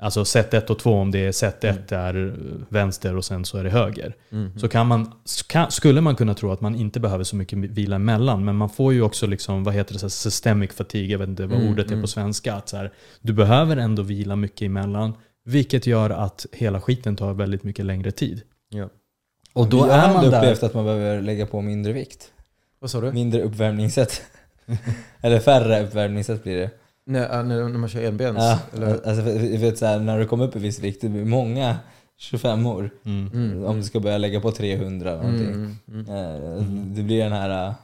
S1: Alltså set 1 och 2 om det är set 1 är vänster och sen så är det höger.
S3: Mm.
S1: Så kan man, ska, skulle man kunna tro att man inte behöver så mycket vila emellan. Men man får ju också liksom, vad heter det, så här, systemic fatigue, jag vet inte vad
S3: Mm,
S1: ordet är
S3: mm.
S1: på svenska. Att så här, du behöver ändå vila mycket emellan. Vilket gör att hela skiten tar väldigt mycket längre tid.
S3: Ja.
S1: Och då är man där.
S2: upplevt att man behöver lägga på mindre vikt.
S3: Vad sa du?
S2: Mindre uppvärmningssätt. Eller färre uppvärmningssätt blir det.
S3: Nej, äh, när, när man kör enbens?
S2: Ja,
S3: eller?
S2: alltså, vet, så här, när du kommer upp i viss vikt, det blir många 25 år
S1: Mm.
S3: Mm,
S2: om du ska börja lägga på 300 eller
S3: mm,
S2: någonting.
S3: mm, mm.
S2: Eh, Det blir den här,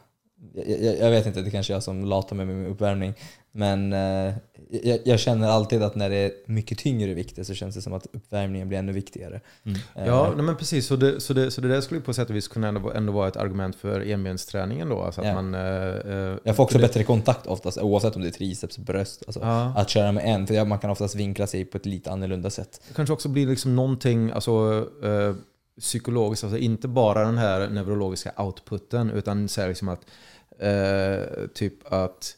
S2: jag, jag, jag vet inte, det kanske är jag som latar mig med min uppvärmning. Men eh, jag, jag känner alltid att när det är mycket tyngre vikter så känns det som att uppvärmningen blir ännu viktigare.
S1: Mm.
S2: Eh,
S3: Ja, nej men precis. Så det, så, det, så det där skulle på sätt och vis kunna ändå, ändå vara ett argument för enbensträningen då? Alltså att
S2: Ja.
S3: man, eh, eh,
S2: Jag får också
S3: det,
S2: bättre kontakt oftast, oavsett om det är triceps, bröst. Alltså,
S3: Ja.
S2: Att köra med en, för man kan oftast vinkla sig på ett lite annorlunda sätt.
S3: Det kanske också blir liksom någonting alltså, eh, psykologiskt, alltså inte bara den här neurologiska outputen utan så här liksom att eh, typ att eh,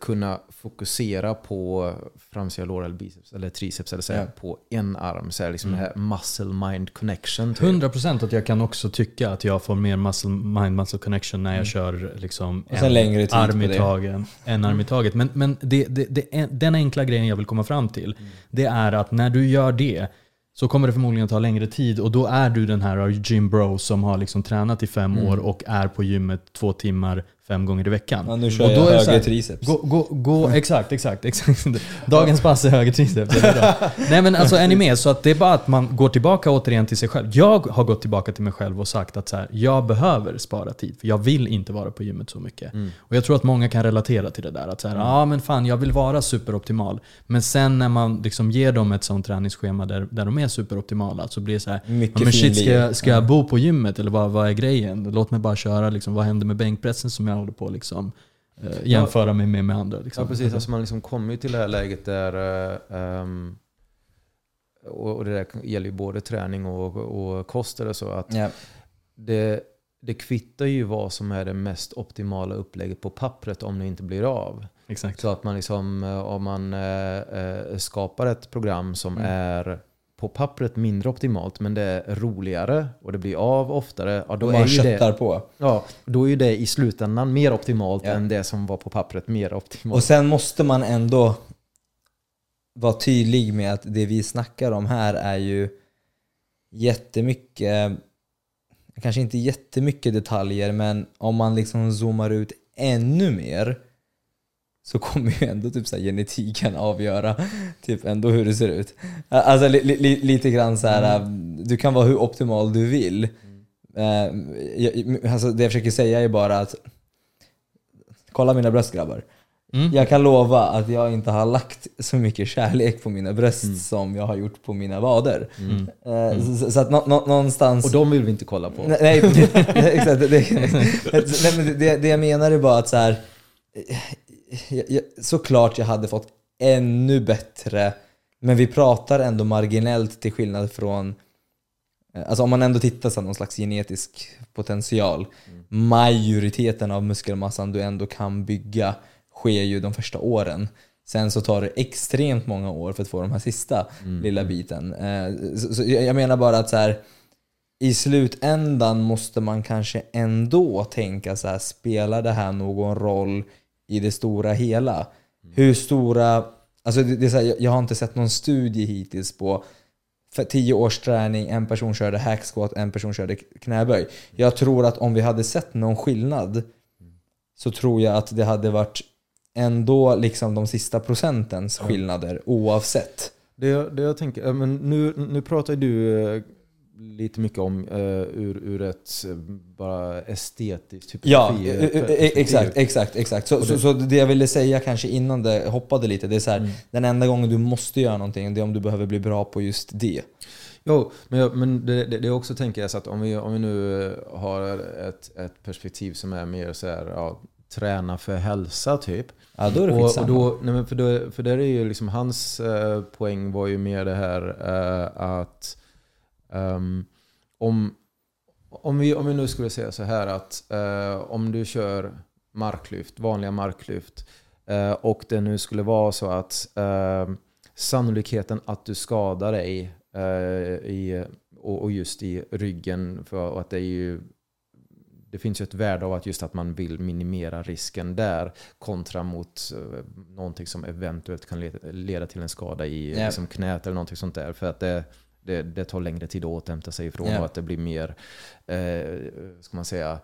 S3: kunna fokusera på framsida lår eller biceps eller triceps eller så här,
S2: Ja.
S3: på en arm. Så här, liksom
S1: Mm.
S3: det här muscle-mind connection. Typ.
S1: 100% att jag kan också tycka att jag får mer muscle, mind-muscle connection när jag kör liksom
S2: Mm. Sen längre tid
S1: arm i taget. En arm i taget. Men, men det, det, det, den enkla grejen jag vill komma fram till,
S2: Mm.
S1: det är att när du gör det så kommer det förmodligen ta längre tid och då är du den här gym bro som har liksom tränat i fem
S2: Mm.
S1: år och är på gymmet två timmar fem gånger i veckan.
S2: Ja, nu kör
S1: och
S2: jag
S1: då är det
S2: höger
S1: här,
S2: triceps.
S1: Gå, gå, gå, exakt, exakt, exakt. Dagens pass är höger triceps. är. Nej men alltså är ni med? Så att det är bara att man går tillbaka återigen till sig själv. Jag har gått tillbaka till mig själv och sagt att så här, jag behöver spara tid. För jag vill inte vara på gymmet så mycket.
S3: Mm.
S1: Och jag tror att många kan relatera till det där. Att så här, ja men fan jag vill vara superoptimal. Men sen när man liksom ger dem ett sånt träningsschema där, där de är superoptimala så blir det så här,
S2: Mycket
S1: Ja, men shit, ska jag, ska jag bo på gymmet eller vad, vad är grejen? Låt mig bara köra, liksom, vad händer med bänkpressen som jag håller på liksom, eh, jämföra mig med, med andra? Liksom.
S3: Ja precis, alltså man liksom kommer ju till det här läget där ehm, och det där gäller ju både träning och, och kost eller så. Att
S2: Ja.
S3: det, det kvittar ju vad som är det mest optimala upplägget på pappret om det inte blir av.
S1: Exakt.
S3: Så att man liksom, eh, om man eh, skapar ett program som
S2: Mm.
S3: är på pappret mindre optimalt men det är roligare och det blir av oftare. Ja, då,
S2: Och
S3: är
S2: man
S3: ju
S2: köttar
S3: det,
S2: på.
S3: ja, då är ju det i slutändan mer optimalt
S2: Ja.
S3: än det som var på pappret mer optimalt.
S2: Och sen måste man ändå vara tydlig med att det vi snackar om här är ju jättemycket, kanske inte jättemycket detaljer, men om man liksom zoomar ut ännu mer så kommer ju ändå typ så genetiken avgöra typ ändå hur det ser ut. Alltså li, li, lite grann så här, du kan vara hur optimal du vill. Eh, jag- alltså det jag försöker säga är bara att kolla mina bröst grabbar.
S1: Mm.
S2: Jag kan lova att jag inte har lagt så mycket kärlek på mina bröst
S3: Mm.
S2: som jag har gjort på mina vader.
S1: Mm.
S2: Eh, Så, så att nå, nå, någonstans...
S3: Och de vill vi inte kolla på.
S2: Nej, exakt. Det, det, det, det jag menar är bara att så här, jag, jag, såklart jag hade fått ännu bättre, men vi pratar ändå marginellt till skillnad från eh, Alltså om man ändå tittar på någon slags genetisk potential. Majoriteten av muskelmassan du ändå kan bygga sker ju de första åren. Sen så tar det extremt många år för att få de här sista lilla biten. Eh, Så, jag menar bara att så här, i slutändan måste man kanske ändå tänka så här, spelar det här någon roll i det stora hela? Hur stora, alltså det, är så här, jag, har inte sett någon studie hittills på för tio års träning, en person körde hack squat, en person körde knäböj. Jag tror att om vi hade sett någon skillnad så tror jag att det hade varit ändå liksom de sista procentens skillnader oavsett.
S3: Det, det jag tänker, men nu, nu pratar du eh, lite mycket om uh, ur, ur ett eh, bara estetiskt
S2: Ja, e- e- e- exakt, exakt, exakt. Så, så,
S3: det-
S2: så det jag ville säga kanske innan det hoppade lite, det är så här,
S3: Mm.
S2: den enda gången du måste göra någonting, det är om du behöver bli bra på just det.
S3: Jo, men, jag, men det, det, det jag också tänker är så att om vi, om vi nu eh, har ett, ett perspektiv som är mer så här, ja, träna för hälsa typ.
S2: Ja, då är det
S3: och, och då, nej men för, då, för där är ju liksom hans eh, poäng var ju mer det här eh, att ehm, om, om, vi, om vi nu skulle säga så här att eh, om du kör marklyft, vanliga marklyft eh, och det nu skulle vara så att eh, sannolikheten att du skadar dig eh, i, och, och just i ryggen, för att det är ju det finns ju ett värde av att just att man vill minimera risken där kontra mot uh, någonting som eventuellt kan leda, leda till en skada i
S2: Ja.
S3: liksom, knät eller någonting sånt där. För att det, det, det tar längre tid att återhämta sig ifrån
S2: Ja.
S3: och att det blir mer, eh, ska man säga,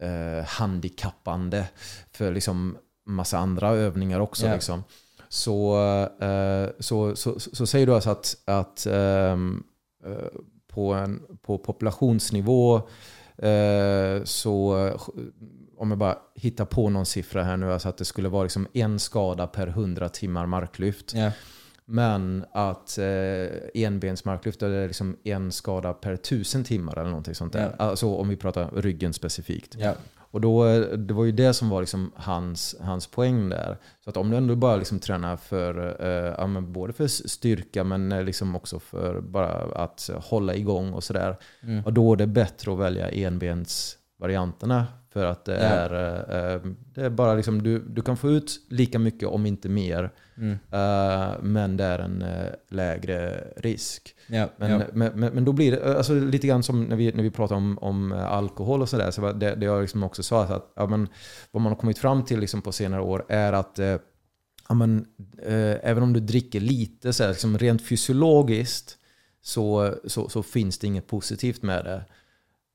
S3: eh, handikappande för liksom massa andra övningar också.
S2: Ja.
S3: Liksom. Så, eh, så, så, så, så säger du alltså att, att ehm, eh, på, en, på populationsnivå eh, så eh, om jag bara hittar på någon siffra här nu, alltså att det skulle vara liksom en skada per 100 timmar marklyft.
S2: Ja.
S3: Men att eh, enbensmarklyft är liksom en skada per tusen timmar eller någonting sånt där.
S2: Ja.
S3: Alltså om vi pratar ryggen specifikt.
S2: Ja.
S3: Och då, det var ju det som var liksom hans, hans poäng där. Så att om du ändå bara liksom tränar för, eh, ja, både för styrka men eh, liksom också för bara att hålla igång och sådär.
S2: Mm.
S3: Och då är det bättre att välja enbensvarianterna. För att det, är, eh, det är bara liksom, du, du kan få ut lika mycket om inte mer.
S2: Mm.
S3: eh, men det är en eh, lägre risk.
S2: Ja.
S3: Men,
S2: ja.
S3: men, men, men då blir det alltså, lite grann som när vi, när vi pratar om, om alkohol och sådär. Så det, det jag liksom också sa att ja, men, vad man har kommit fram till liksom på senare år är att ja, men, eh, även om du dricker lite, så här, liksom rent fysiologiskt, så, så, så finns det inget positivt med det.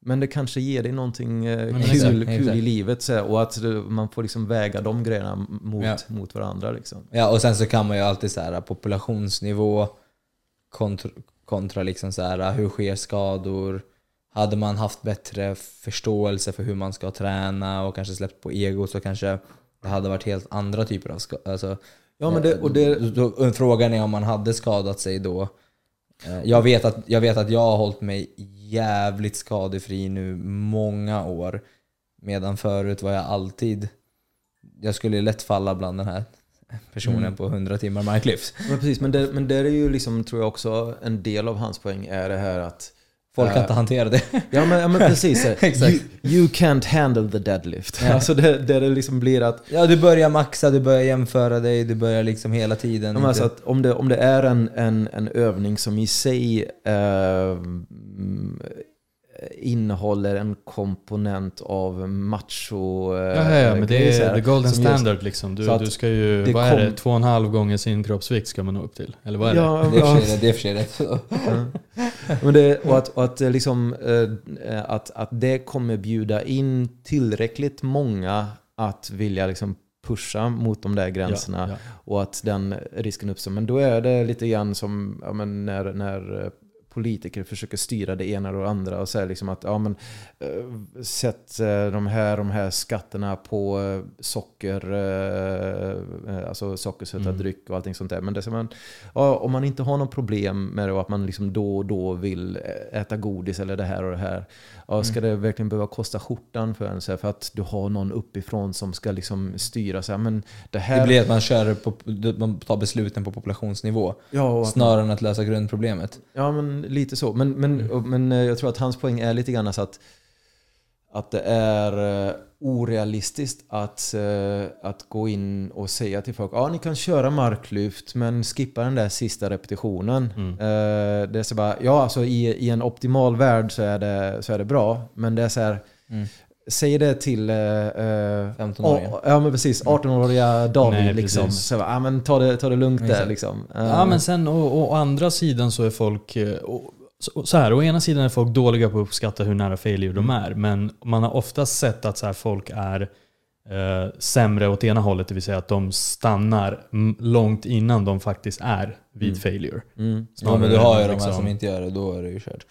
S3: Men det kanske ger dig någonting eh, kul, kul i livet. Så här, och att man får liksom väga de grejerna mot,
S2: Ja.
S3: mot varandra. Liksom.
S2: Ja, och sen så kan man ju alltid så här populationsnivå kontra, kontra liksom så här hur sker skador? Hade man haft bättre förståelse för hur man ska träna och kanske släppt på ego så kanske det hade varit helt andra typer av skador. Alltså,
S3: Ja, men det, och det,
S2: då, frågan är om man hade skadat sig då. Eh, Jag vet, att, jag vet att jag har hållit mig jävligt skadefri nu många år. Medan förut var jag alltid... Jag skulle lätt falla bland den här personen
S3: Mm.
S2: på 100 timmar marklyft.
S3: Men precis, men det, men det är ju liksom, tror jag också, en del av hans poäng är det här att
S2: Folk kan
S3: Eh,
S2: inte hantera det.
S3: Ja men, ja, men precis.
S2: Exakt.
S3: you, you can't handle the deadlift.
S2: Ja.
S3: Alltså det, det det liksom blir att,
S2: Ja, du börjar maxa, du börjar jämföra dig, du börjar liksom hela tiden.
S3: ja, alltså om, det, om det är en, en, en övning som i sig eh, innehåller en komponent av macho... eh,
S1: Ja, ja, ja, men det är the golden
S3: som just-
S1: standard liksom. Du,
S3: så att
S1: du ska ju,
S3: det
S1: vad är det, två och en halv gånger sin kroppsvikt ska man nå upp till? Eller vad är det?
S3: Ja,
S2: det är
S3: ja,
S2: det är för sig rätt.
S3: Ja. Men det, och att, och att, eh, liksom, eh, att, att det kommer bjuda in tillräckligt många att vilja liksom pusha mot de där gränserna
S1: Ja,
S3: och att den risken uppstår. Men då är det lite grann som ja, men när, när politiker försöker styra det ena och det andra och säga liksom att ja, men, eh, sätt eh, de här, de här skatterna på eh, socker, alltså sockersötad
S1: Mm.
S3: dryck och allting sånt där. Men det man, ja, om man inte har något problem med det och att man liksom då och då vill äta godis eller det här och det här. Ja, ska det verkligen behöva kosta skjortan för en så här, för att du har någon uppifrån som ska liksom styra så här, men det här...
S2: Det blir att man kör på, man tar besluten på populationsnivå.
S3: ja,
S2: Snarare än att lösa grundproblemet.
S3: Ja, men lite så. Men, men,
S2: Mm.
S3: men eh, jag tror att hans poäng är lite grann så att, att det är eh, orealistiskt att, eh, att gå in och säga till folk ja ni kan köra marklyft men skippa den där sista repetitionen.
S1: Mm.
S3: Det är så bara, ja alltså i, i en optimal värld så är, det, så är det bra. Men det är så här,
S2: Mm.
S3: Säg det till eh, eh,
S2: 15-åringen.
S3: ja, ja men precis, 18-åriga David
S1: Nej,
S3: liksom. Så, ja, men ta, det, ta det lugnt där liksom. Eh,
S1: Ja men sen å, å, å andra sidan så är folk, eh, å, så, så här, å ena sidan är folk dåliga på att uppskatta hur nära failure de
S3: Mm.
S1: är, men man har oftast sett att så här, folk är eh, sämre åt ena hållet, det vill säga att de stannar långt innan de faktiskt är vid
S3: Mm.
S1: failure.
S3: mm.
S2: Ja, men du har ju de här
S1: liksom.
S2: som inte gör det, då är det ju kört.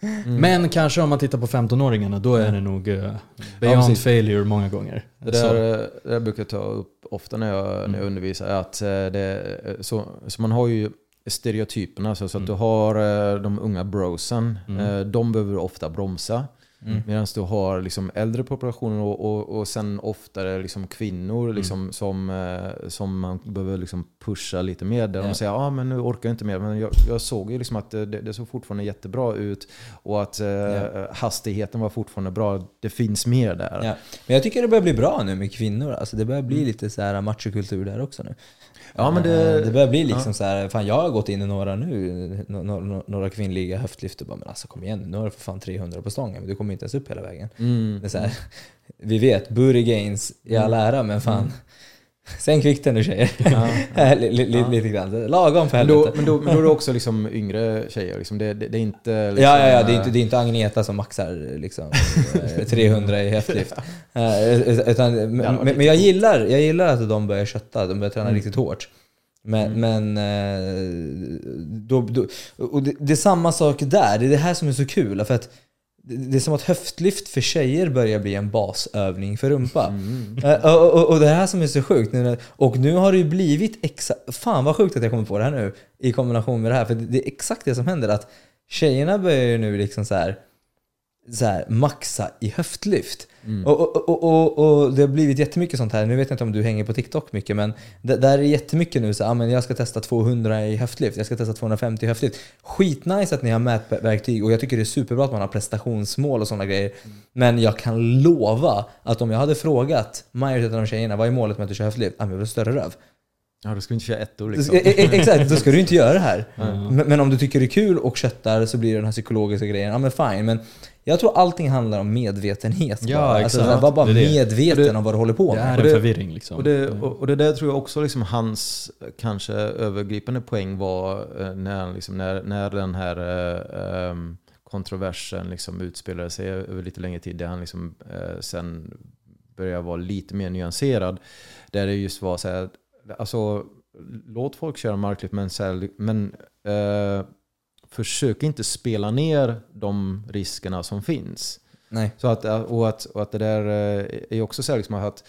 S3: Mm.
S1: Men kanske om man tittar på 15-åringarna, då är det nog eh, beyond
S3: precis.
S1: failure många gånger.
S3: Det där, det där brukar jag ta upp ofta när jag, när jag
S1: Mm.
S3: undervisar. Att eh, det, så, så man har ju stereotyperna. Så, så att
S1: Mm.
S3: du har eh, de unga brosen.
S1: Mm.
S3: eh, De behöver ofta bromsa.
S2: Mm.
S3: Medan du har liksom äldre populationer och, och, och sen oftare liksom kvinnor
S2: Mm.
S3: liksom som, eh, som man behöver liksom pusha lite mer. Där
S2: Ja.
S3: de säger ah, men nu orkar jag inte mer. Men jag, jag såg ju liksom att det, det såg fortfarande jättebra ut och att
S2: Ja.
S3: hastigheten var fortfarande bra. Det finns mer där.
S2: Ja. Men jag tycker det börjar bli bra nu med kvinnor. Alltså det börjar bli lite så här machokultur där också nu.
S3: Ja, men det-
S2: Eh, det börjar bli liksom så här, fan jag har gått in i några nu, no- några kvinnliga höftlyft och bara men alltså kom igen nu, nu har du för fan 300 på stången men du kommer inte ens upp hela vägen.
S3: Mm.
S2: Det är så här, vi vet, booty gains i all ära men fan, sänk vikten nu tjejer. li,
S3: Ja.
S2: Lite grann, lagom för
S3: Men, då,
S2: helvete.
S3: men, då, men då är det också liksom yngre tjejer. Liksom. Det, det, det är inte... Liksom,
S2: Ja, ja, ja, det är
S3: eh,
S2: inte, det är inte Agneta som maxar liksom, eh, 300 i höftlyft. Eh, Utan, men, men, men jag, gillar, jag gillar att de börjar kötta, de börjar träna
S3: Mm.
S2: riktigt hårt. Men, men eh, då, då, och det, det är samma sak där, det är det här som är så kul. För att det, är som att höftlyft för tjejer börjar bli en basövning för rumpa.
S3: Mm.
S2: Eh, Och, och, och det här som är så sjukt, nu och nu har det ju blivit exakt, fan vad sjukt att jag kommer på det här nu i kombination med det här, för det det är exakt det som händer att tjejerna börjar ju nu liksom så här, så här maxa i höftlyft.
S3: Mm.
S2: Och, och, och, och, det har blivit jättemycket sånt här, nu vet jag inte om du hänger på TikTok mycket men det, där är jättemycket nu så ah, men jag ska testa 200 i höftlyft, jag ska testa 250 i höftlyft. Skitnice att ni har mätverktyg och jag tycker det är superbra att man har prestationsmål och sådana grejer. Men jag kan lova att om jag hade frågat majoriteten av tjejerna vad är målet med att du kör höftlyft? Ah, men jag vill större röv.
S3: Ja, då ska vi inte köra ettor
S2: Du
S3: liksom.
S2: e- e- Exakt, då ska du inte göra det här.
S1: Mm.
S2: Men, men om du tycker det är kul och köttar så blir det den här psykologiska grejen. Ja men fine, men jag tror allting handlar om medvetenhet.
S1: Ja,
S2: bara. Alltså,
S1: exakt.
S2: var bara
S1: Det är det.
S2: medveten
S3: Det-
S2: om vad du håller på
S1: Det är
S2: med.
S1: en
S3: Och det-
S1: förvirring liksom.
S3: Och det, och, och det där tror jag också liksom hans kanske övergripande poäng var eh, när, liksom, när, när den här eh, ehm, kontroversen liksom utspelade sig över lite längre tid. Där han liksom, eh, sen började vara lite mer nyanserad. Där det just var så här, alltså låt folk köra marklyft men, så här, men eh, försök inte spela ner de riskerna som finns.
S2: Nej.
S3: Så att, och, att, och att det där eh, är också så här liksom att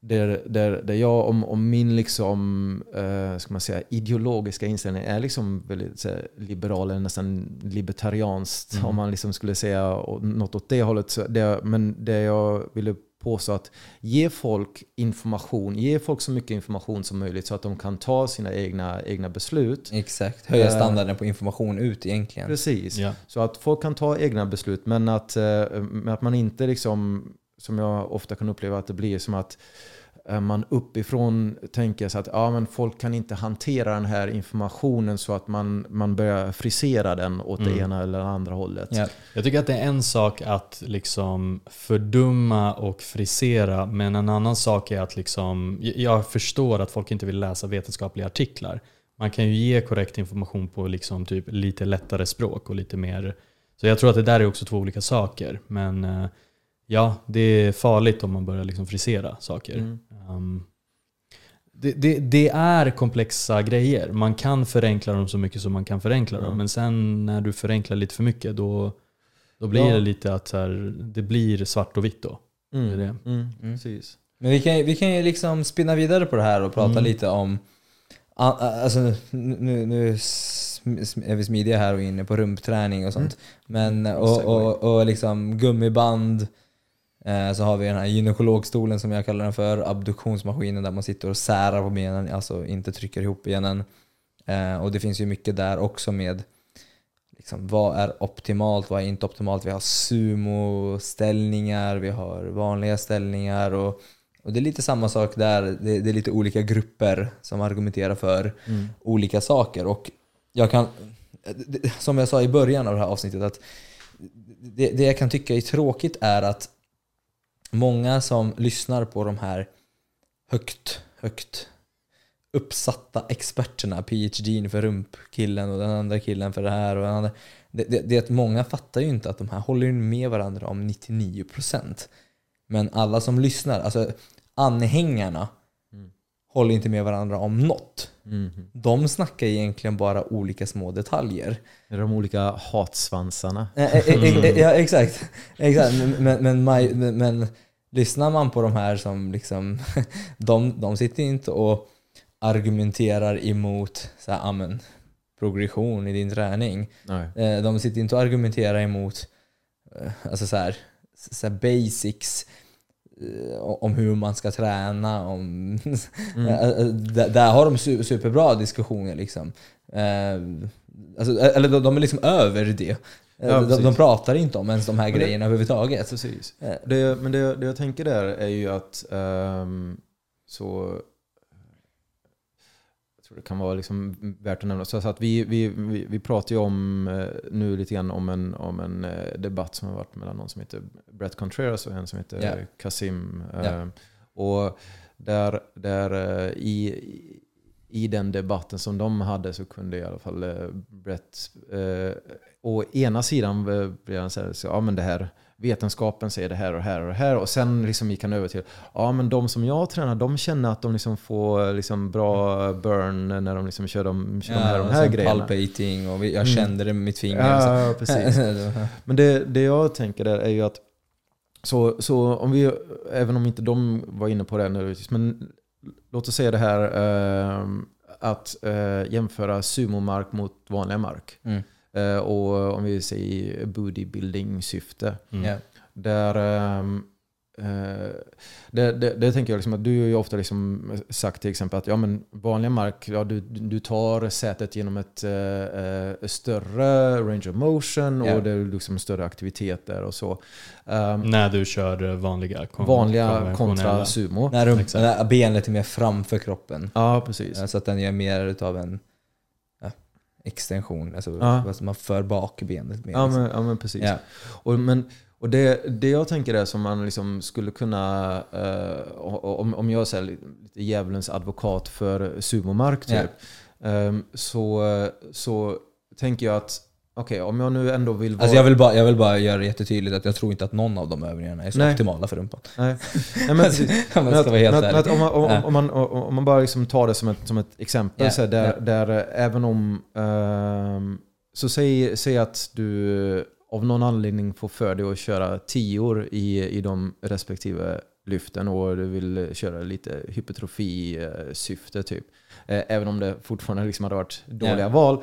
S3: där, där, där jag, om, om min liksom, eh, ska man säga, ideologiska inställning är liksom väldigt så här, liberal eller nästan libertarianskt
S2: Mm.
S3: om man liksom skulle säga något åt det hållet. Så det, men det jag ville påstå att ge folk information, ge folk så mycket information som möjligt så att de kan ta sina egna, egna beslut.
S2: Exakt, höja
S3: Eh.
S2: standarden på information ut egentligen.
S3: Precis.
S1: Ja.
S3: Så att folk kan ta egna beslut men att, eh, men att man inte liksom, som jag ofta kan uppleva att det blir som att man uppifrån tänker så att ja, men folk kan inte hantera den här informationen så att man, man börjar frisera den åt
S1: Mm.
S3: det ena eller andra hållet.
S2: Ja.
S1: Jag tycker att det är en sak att liksom fördumma och frisera, men en annan sak är att liksom, jag förstår att folk inte vill läsa vetenskapliga artiklar. Man kan ju ge korrekt information på liksom typ lite lättare språk och lite mer. Så jag tror att det där är också två olika saker. Men eh, ja, det är farligt om man börjar liksom frisera saker.
S3: Mm.
S1: Um, det, det, det är komplexa grejer. Man kan förenkla dem så mycket som man kan förenkla dem.
S3: Ja.
S1: Men sen när du förenklar lite för mycket då, då blir
S3: Ja.
S1: det lite att här, det blir svart och vitt då.
S3: Mm.
S1: Det är det.
S3: Mm.
S2: Mm.
S3: Precis.
S2: Men vi kan, ju- vi kan ju liksom spinna vidare på det här och prata
S1: Mm.
S2: lite om Alltså nu, nu är vi smidiga här och inne på rumpträning och sånt. Men, och, och, och liksom gummiband, så har vi den här gynekologstolen som jag kallar den för, abduktionsmaskinen där man sitter och särar på benen, alltså inte trycker ihop benen. Eh, och det finns ju mycket där också med liksom, vad är optimalt, vad är inte optimalt. Vi har sumo-ställningar, vi har vanliga ställningar och, och det är lite samma sak där. Det, det är lite olika grupper som argumenterar för
S3: Mm.
S2: olika saker. Och jag kan, det- som jag sa i början av det här avsnittet, att det, det jag kan tycka är tråkigt är att många som lyssnar på de här högt, högt uppsatta experterna, PhD för rumpkillen och den andra killen för det här och den andra. Det, det, det är att många fattar ju inte att de här håller med varandra om 99%. Men alla som lyssnar, alltså anhängarna, håller inte med varandra om något.
S3: Mm.
S2: De snackar egentligen bara olika små detaljer.
S3: De olika hatsvansarna.
S2: Eh, eh, eh, eh, Ja, exakt. exakt. Men, men, men, men, lyssnar man på de här som liksom, de, de sitter inte och argumenterar emot så här, amen, progression i din träning.
S3: Nej.
S2: De sitter inte och argumenterar emot alltså så här, så här basics om hur man ska träna. Om,
S3: Mm.
S2: Eh, där, där har de su- superbra diskussioner. Liksom. Eh, alltså, eller de, de är liksom över det. Eh,
S3: Ja,
S2: de, de pratar inte om ens de här
S3: Men det-
S2: grejerna överhuvudtaget.
S3: Precis.
S2: Eh,
S3: Det, men det, det jag tänker där är ju att ehm, så tror det kan vara liksom värt att nämna. Så att vi, vi, vi, vi pratar ju om eh, nu lite grann om en, om en eh, debatt som har varit mellan någon som heter Brett Contreras och en som heter
S2: Ja.
S3: Kasim.
S2: Ja.
S3: Och där, där eh, i, i den debatten som de hade så kunde i alla fall Brett å ena sidan blev han så här, så, ja men det här vetenskapen säger det här och det här och det här och sen liksom gick han över till ja men de som jag tränar de känner att de liksom får liksom bra burn när de liksom kör de, kör de här, de här grejerna.
S2: Palpating och jag
S3: Mm.
S2: kände det med mitt finger.
S3: Ja, precis. Men det, det jag tänker där är ju att så, så om vi, även om inte de var inne på det nu, men låt oss säga det här eh, att eh, jämföra sumomark mot vanliga mark.
S2: Mm.
S3: Eh, och om vi säger bodybuilding-syfte.
S1: Mm.
S3: Där, eh, det, det, det tänker jag liksom att du har ju ofta liksom sagt till exempel att ja, men vanliga mark, ja, du, du tar sätet genom ett eh, större range of motion
S2: Ja.
S3: och det är liksom större aktivitet där och så. Ehm,
S1: När du kör vanliga kon-
S3: vanliga kontra sumo.
S2: När,
S1: Exakt.
S2: när benet är mer framför kroppen.
S3: Ja, precis.
S2: Så att den gör mer utav en extension. Alltså,
S3: Ja.
S2: man för bak benet mer.
S3: Ja,
S2: liksom.
S3: men, ja, men precis.
S2: ja.
S3: Och, men, och det, det jag tänker är som man liksom skulle kunna, eh, om, om jag är lite djävulens advokat för sumomark typ, ehm, så, så tänker jag att okej, om jag nu ändå vill vara...
S2: Alltså jag, vill bara, jag vill bara göra det jättetydligt att jag tror inte att någon av de övningarna är så
S3: Nej.
S2: optimala för rumpan.
S3: Nej, nej men precis.
S2: Om
S3: att,
S2: ska vara helt ärlig.
S3: om, man, om, om, man, om man bara liksom tar det som ett, som ett exempel,
S2: Ja,
S3: så här, där,
S2: ja.
S3: där eh, även om... ehm, så säg, säg att du av någon anledning får för dig att köra tior i, i de respektive lyften och du vill köra lite hypertrofi-syfte typ. Eh, Även om det fortfarande liksom hade varit dåliga
S2: Ja.
S3: val.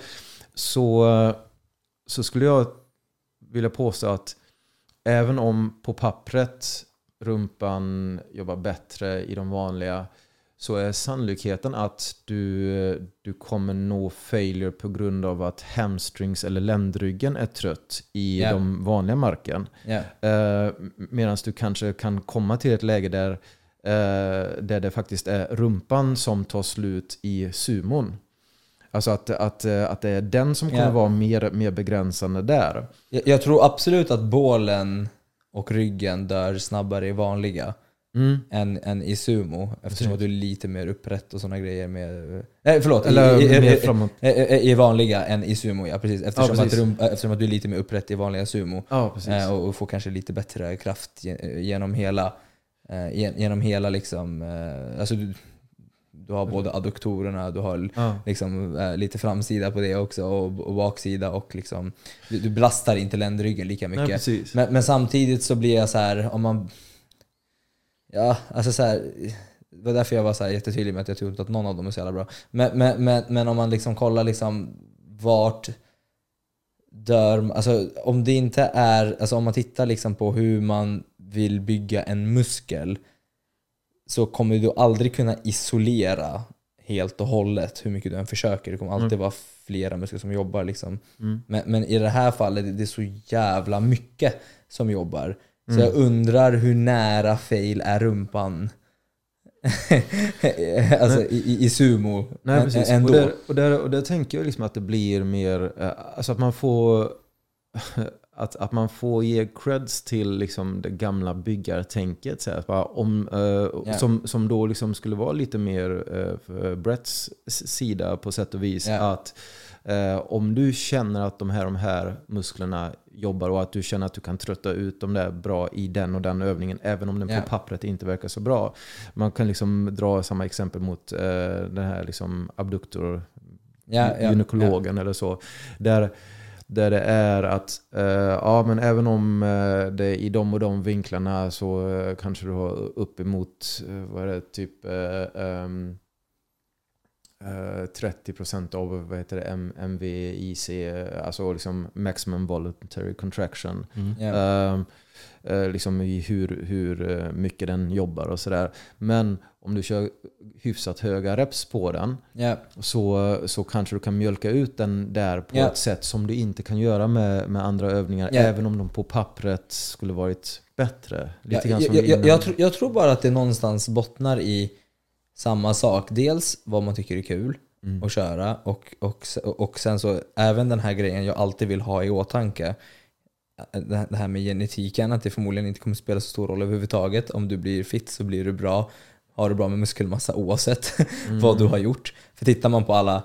S3: Så, så skulle jag vilja påstå att även om på pappret rumpan jobbar bättre i de vanliga så är sannolikheten att du, du kommer nå failure på grund av att hamstrings eller ländryggen är trött i
S2: Ja.
S3: de vanliga marken.
S2: Ja.
S3: Eh, Medan du kanske kan komma till ett läge där, eh, där det faktiskt är rumpan som tar slut i sumon. Alltså att, att, eh, att det är den som kommer
S2: Ja.
S3: vara mer, mer begränsande där.
S2: Jag, jag tror absolut att bålen och ryggen dör snabbare i vanliga
S3: Mm.
S2: än, än i sumo. Eftersom att du är lite mer upprätt och sådana grejer. Med, nej förlåt,
S3: Eller
S2: i,
S3: mer framåt.
S2: i, i, i vanliga än i sumo ja, precis. Eftersom,
S3: Ja, precis.
S2: Att, rum, eftersom att du är lite mer upprätt i vanliga sumo.
S3: Ja, precis.
S2: Eh, och, och får kanske lite bättre kraft ge- genom hela, eh, gen- genom hela liksom, eh, alltså du, du har både adduktorerna, du har
S3: ja.
S2: liksom, eh, lite framsida på det också och, och baksida och liksom, du, du belastar inte ländryggen lika
S3: Nej,
S2: mycket.
S3: precis.
S2: Men, men samtidigt så blir jag så här, om man... Ja, alltså så här, Det var därför jag var så här jättetydlig med att jag tror inte att någon av dem är så jävla bra. Men, men, men, men om man liksom kollar liksom vart dör... Alltså om det inte är... Alltså om man tittar liksom på hur man vill bygga en muskel så kommer du aldrig kunna isolera helt och hållet hur mycket du än försöker. Det kommer alltid vara flera muskler som jobbar. Liksom.
S3: Mm.
S2: Men, men i det här fallet det är så jävla mycket som jobbar. Så
S3: Mm.
S2: jag undrar hur nära fail är rumpan? alltså i, i, i sumo.
S3: Nej, precis.
S2: Ändå.
S3: Och där, och, där, och där tänker jag liksom att det blir mer, eh, alltså att man får att, att man får ge creds till liksom det gamla byggartänket. Så här, att bara om, eh, som, som då liksom skulle vara lite mer eh, för Bretts sida på sätt och vis.
S2: Ja.
S3: Att eh, om du känner att de här, de här musklerna jobbar och att du känner att du kan trötta ut dem där bra i den och den övningen även om den
S2: Ja.
S3: på pappret inte verkar så bra. Man kan liksom dra samma exempel mot eh, den här liksom abduktor
S2: ja,
S3: gynekologen eller så. Där, där det är att eh, ja, men även om eh, det i de och de vinklarna så eh, kanske du har uppemot eh, vad är det, typ um, Eh, 30 procent av vad heter det, MVIC, alltså liksom Maximum Voluntary Contraction.
S1: Mm.
S2: Yeah.
S3: Ehm, eh, uh, liksom i hur, hur eh, mycket den jobbar och sådär. Men om du kör hyfsat höga reps på den
S2: yeah.
S3: så, så kanske du kan mjölka ut den där på
S2: yeah.
S3: ett sätt som du inte kan göra med, med andra övningar. Även om de på pappret skulle varit bättre. Lite
S2: ja, jag, jag, jag, tror, jag tror bara att det någonstans bottnar i samma sak. Dels vad man tycker är kul
S3: Mm.
S2: att köra och, och, och sen så även den här grejen jag alltid vill ha i åtanke. Det här- med genetiken, att det förmodligen inte kommer spela så stor roll överhuvudtaget. Om du blir fit så blir du bra. Har du bra med muskelmassa oavsett vad du har gjort. För tittar man på alla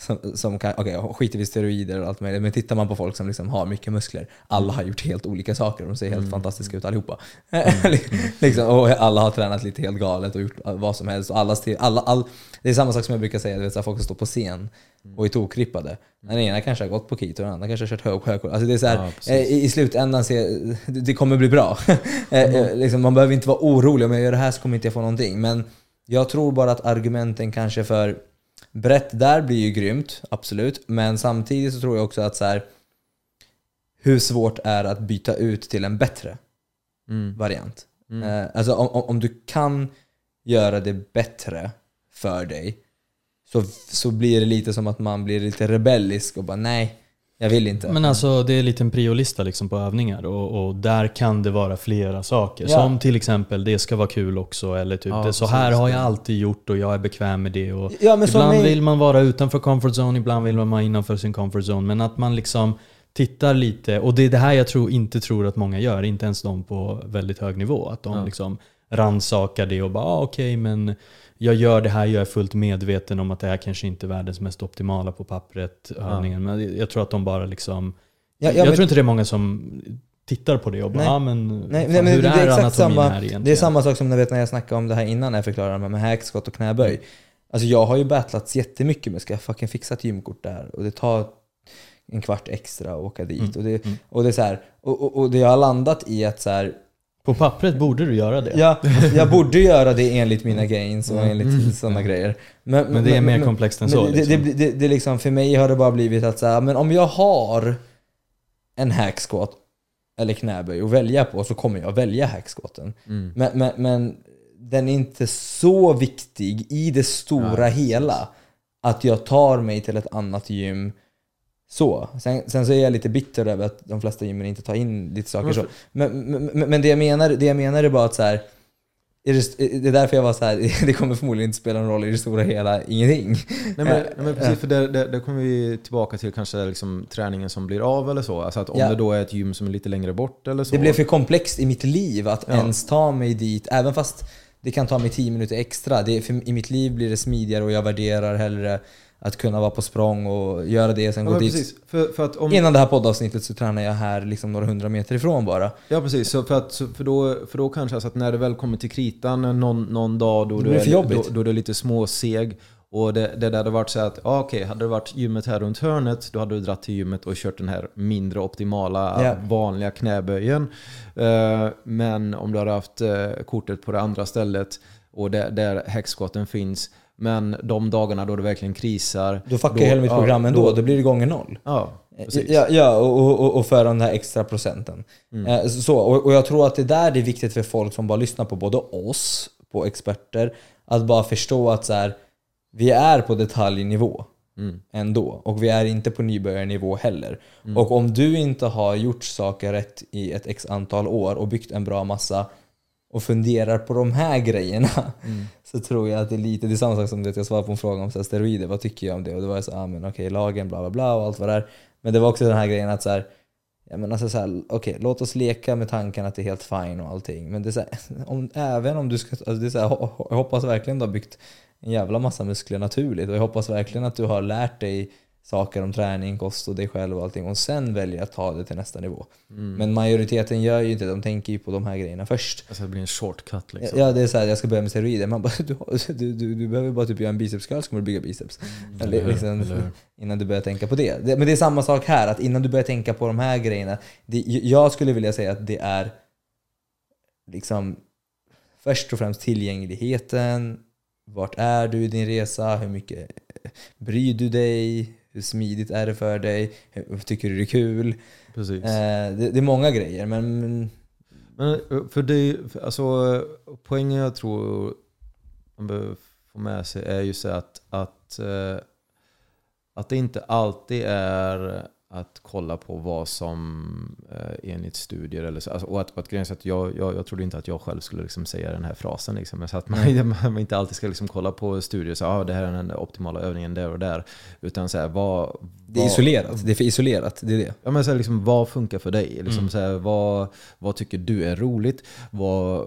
S2: som, som kan, okej skiter vi i steroider och allt möjligt, men tittar man på folk som liksom har mycket muskler, alla har gjort helt olika saker, de ser helt fantastiska ut allihopa. liksom, och alla har tränat lite helt galet och gjort vad som helst. Och alla, alla, all, det är samma sak som jag brukar säga, vet, så här, folk som står på scen och är tokrippade. Den ena kanske har gått på keto, den andra kanske har kört hög hög alltså det är så här,
S3: Ja,
S2: eh, i, I slutändan, se, det kommer bli bra. Eh, liksom, man behöver inte vara orolig, om jag gör det här så kommer inte jag få någonting. Men jag tror bara att argumenten kanske för brett där blir ju grymt, absolut. Men samtidigt så tror jag också att så här, hur svårt är att byta ut till en bättre
S3: Mm.
S2: variant?
S3: Mm.
S2: Eh, alltså om, om du kan göra det bättre för dig så, så blir det lite som att man blir lite rebellisk och bara nej, jag vill inte.
S1: Men alltså det är en liten priolista liksom på övningar och, och där kan det vara flera saker.
S2: Ja.
S1: Som till exempel, det ska vara kul också. Eller typ,
S3: Ja,
S1: det, så här har jag alltid gjort och jag är bekväm med det. Och
S2: ja,
S1: ibland
S2: i-
S1: vill man vara utanför comfort zone, ibland vill man vara innanför sin comfort zone. Men att man liksom tittar lite, och det är det här jag tror, inte tror att många gör, inte ens de på väldigt hög nivå. Att de liksom rannsakar det och bara ah, okej men jag gör det här, jag är fullt medveten om att det här kanske inte är världens mest optimala på pappret, övningen. Men jag tror att de bara liksom
S2: Ja, ja,
S1: jag
S2: men-
S1: tror inte det är många som tittar på det och bara,
S2: Nej.
S1: ah, men,
S2: Nej,
S1: fan,
S2: nej, men
S1: hur
S2: det,
S1: är,
S2: är exakt samma,
S1: här egentligen?
S2: det är samma sak som när, vet, när jag snackade om det här innan när jag förklarade med hackskott och knäböj. Alltså jag har ju battlats jättemycket med ska jag fucking fixa ett gymkort där och det tar en kvart extra att åka dit.
S1: Mm,
S2: Och, det,
S1: mm.
S2: och, det är så här, och, och, och det har landat i att så här,
S1: På pappret borde du göra det.
S2: ja, jag borde göra det enligt mina gains och enligt sådana grejer.
S1: Men det är mer komplext än
S2: men
S1: så.
S2: det,
S1: liksom.
S2: det, det, det, liksom, för mig har det bara blivit att så här, men om jag har en hacksquat eller knäböj att välja på så kommer jag välja hacksquaten.
S3: Mm.
S2: Men, men, men den är inte så viktig i det stora
S3: Nej,
S2: hela att jag tar mig till ett annat gym så. Sen, sen så är jag lite bitter över att de flesta gymmen inte tar in lite saker så. Men, men, men det, jag menar, det jag menar är bara att så här, är det, det är därför jag var så här, det kommer förmodligen inte spela någon roll i det stora hela, ingenting.
S3: Nej men, nej, men precis, för det, det, det kommer vi tillbaka till kanske liksom träningen som blir av eller så. Alltså att om
S2: Ja.
S3: det då är ett gym som är lite längre bort eller så.
S2: Det blev för komplext i mitt liv att
S3: Ja.
S2: ens ta mig dit, även fast det kan ta mig 10 minuter extra. Det, för I mitt liv blir det smidigare och jag värderar hellre att kunna vara på språng och göra det, sen
S3: ja,
S2: gå dit.
S3: För, för om,
S2: Innan det här poddavsnittet så tränar jag här liksom några hundra meter ifrån bara.
S3: Ja precis, så för, att, för, då, för då kanske alltså att när det väl kommer till kritan någon, någon dag då du, är, då, då du är lite småseg och det, det där hade varit så att, ja okej, hade det varit gymmet här runt hörnet då hade du dratt till gymmet och kört den här mindre optimala
S2: Ja.
S3: vanliga knäböjen. Eh, men om du hade haft eh, kortet på det andra stället och där, där häcksquatten finns men de dagarna då det verkligen krisar
S2: Då fuckar jag hela mitt
S3: ja,
S2: program ändå, då blir det gånger noll.
S3: Ja, precis.
S2: Ja, ja och, och, och för den här extra procenten.
S3: Mm.
S2: Eh, Så, och, och jag tror att det där är viktigt för folk som bara lyssnar på både oss, på experter, att bara förstå att så här, vi är på detaljnivå
S3: Mm.
S2: ändå. Och vi är inte på nybörjarnivå heller.
S3: Mm.
S2: Och om du inte har gjort saker rätt i ett x antal år och byggt en bra massa och funderar på de här grejerna
S3: Mm.
S2: så tror jag att det är lite, det är samma sak som det jag svarade på en fråga om så här, steroider, vad tycker jag om det? Och det var så, ah, men okej, lagen, bla bla bla och allt vad det är. Men det var också den här grejen att så här, ja, men alltså så här, okej, låt oss leka med tanken att det är helt fine och allting. Men det är så här, om, även om du ska, alltså det är så här, jag hoppas verkligen du har byggt en jävla massa muskler naturligt och jag hoppas verkligen att du har lärt dig saker om träning, kost och dig själv och allting och sen väljer att ta det till nästa nivå.
S3: Mm.
S2: Men majoriteten gör ju inte det, de tänker ju på de här grejerna först.
S3: Alltså det blir en shortcut liksom.
S2: Ja, det är så här, jag ska börja med steroider. Man bara, du, du, du, du behöver bara typ göra en bicepscurl så kommer du bygga biceps. Eller,
S1: Eller
S2: liksom,
S1: Eller
S2: innan du börjar tänka på det. det. Men det är samma sak här, att innan du börjar tänka på de här grejerna. Det, jag skulle vilja säga att det är liksom först och främst tillgängligheten, vart är du i din resa? Hur mycket bryr du dig? Hur smidigt är det för dig? Hur- Tycker du det är kul?
S3: Precis.
S2: Eh, det, det är många grejer, men
S3: Men eh, för det, alltså poängen jag tror man behöver få med sig är just det att, att, eh, att det inte alltid är att kolla på vad som eh, enligt studier eller så. Alltså, och att, och att grejen är så att jag, jag, jag trodde inte att jag själv skulle liksom säga den här frasen. Liksom. Så att man, man inte alltid ska liksom kolla på studier och säga ah, det här är den optimala övningen där och där. Utan så här, vad,
S2: det är
S3: vad-
S2: isolerat. Det är isolerat. Det är det.
S3: Ja, men så här, liksom, vad funkar för dig? Liksom,
S1: Mm.
S3: så här, vad, vad tycker du är roligt? Vad,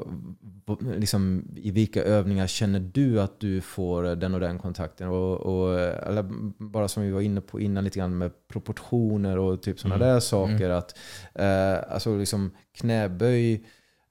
S3: liksom, I vilka övningar känner du att du får den och den kontakten? Och, och, eller bara som vi var inne på innan lite grann med proportioner och typ sådana
S1: Mm.
S3: där saker. Att, eh, alltså liksom knäböj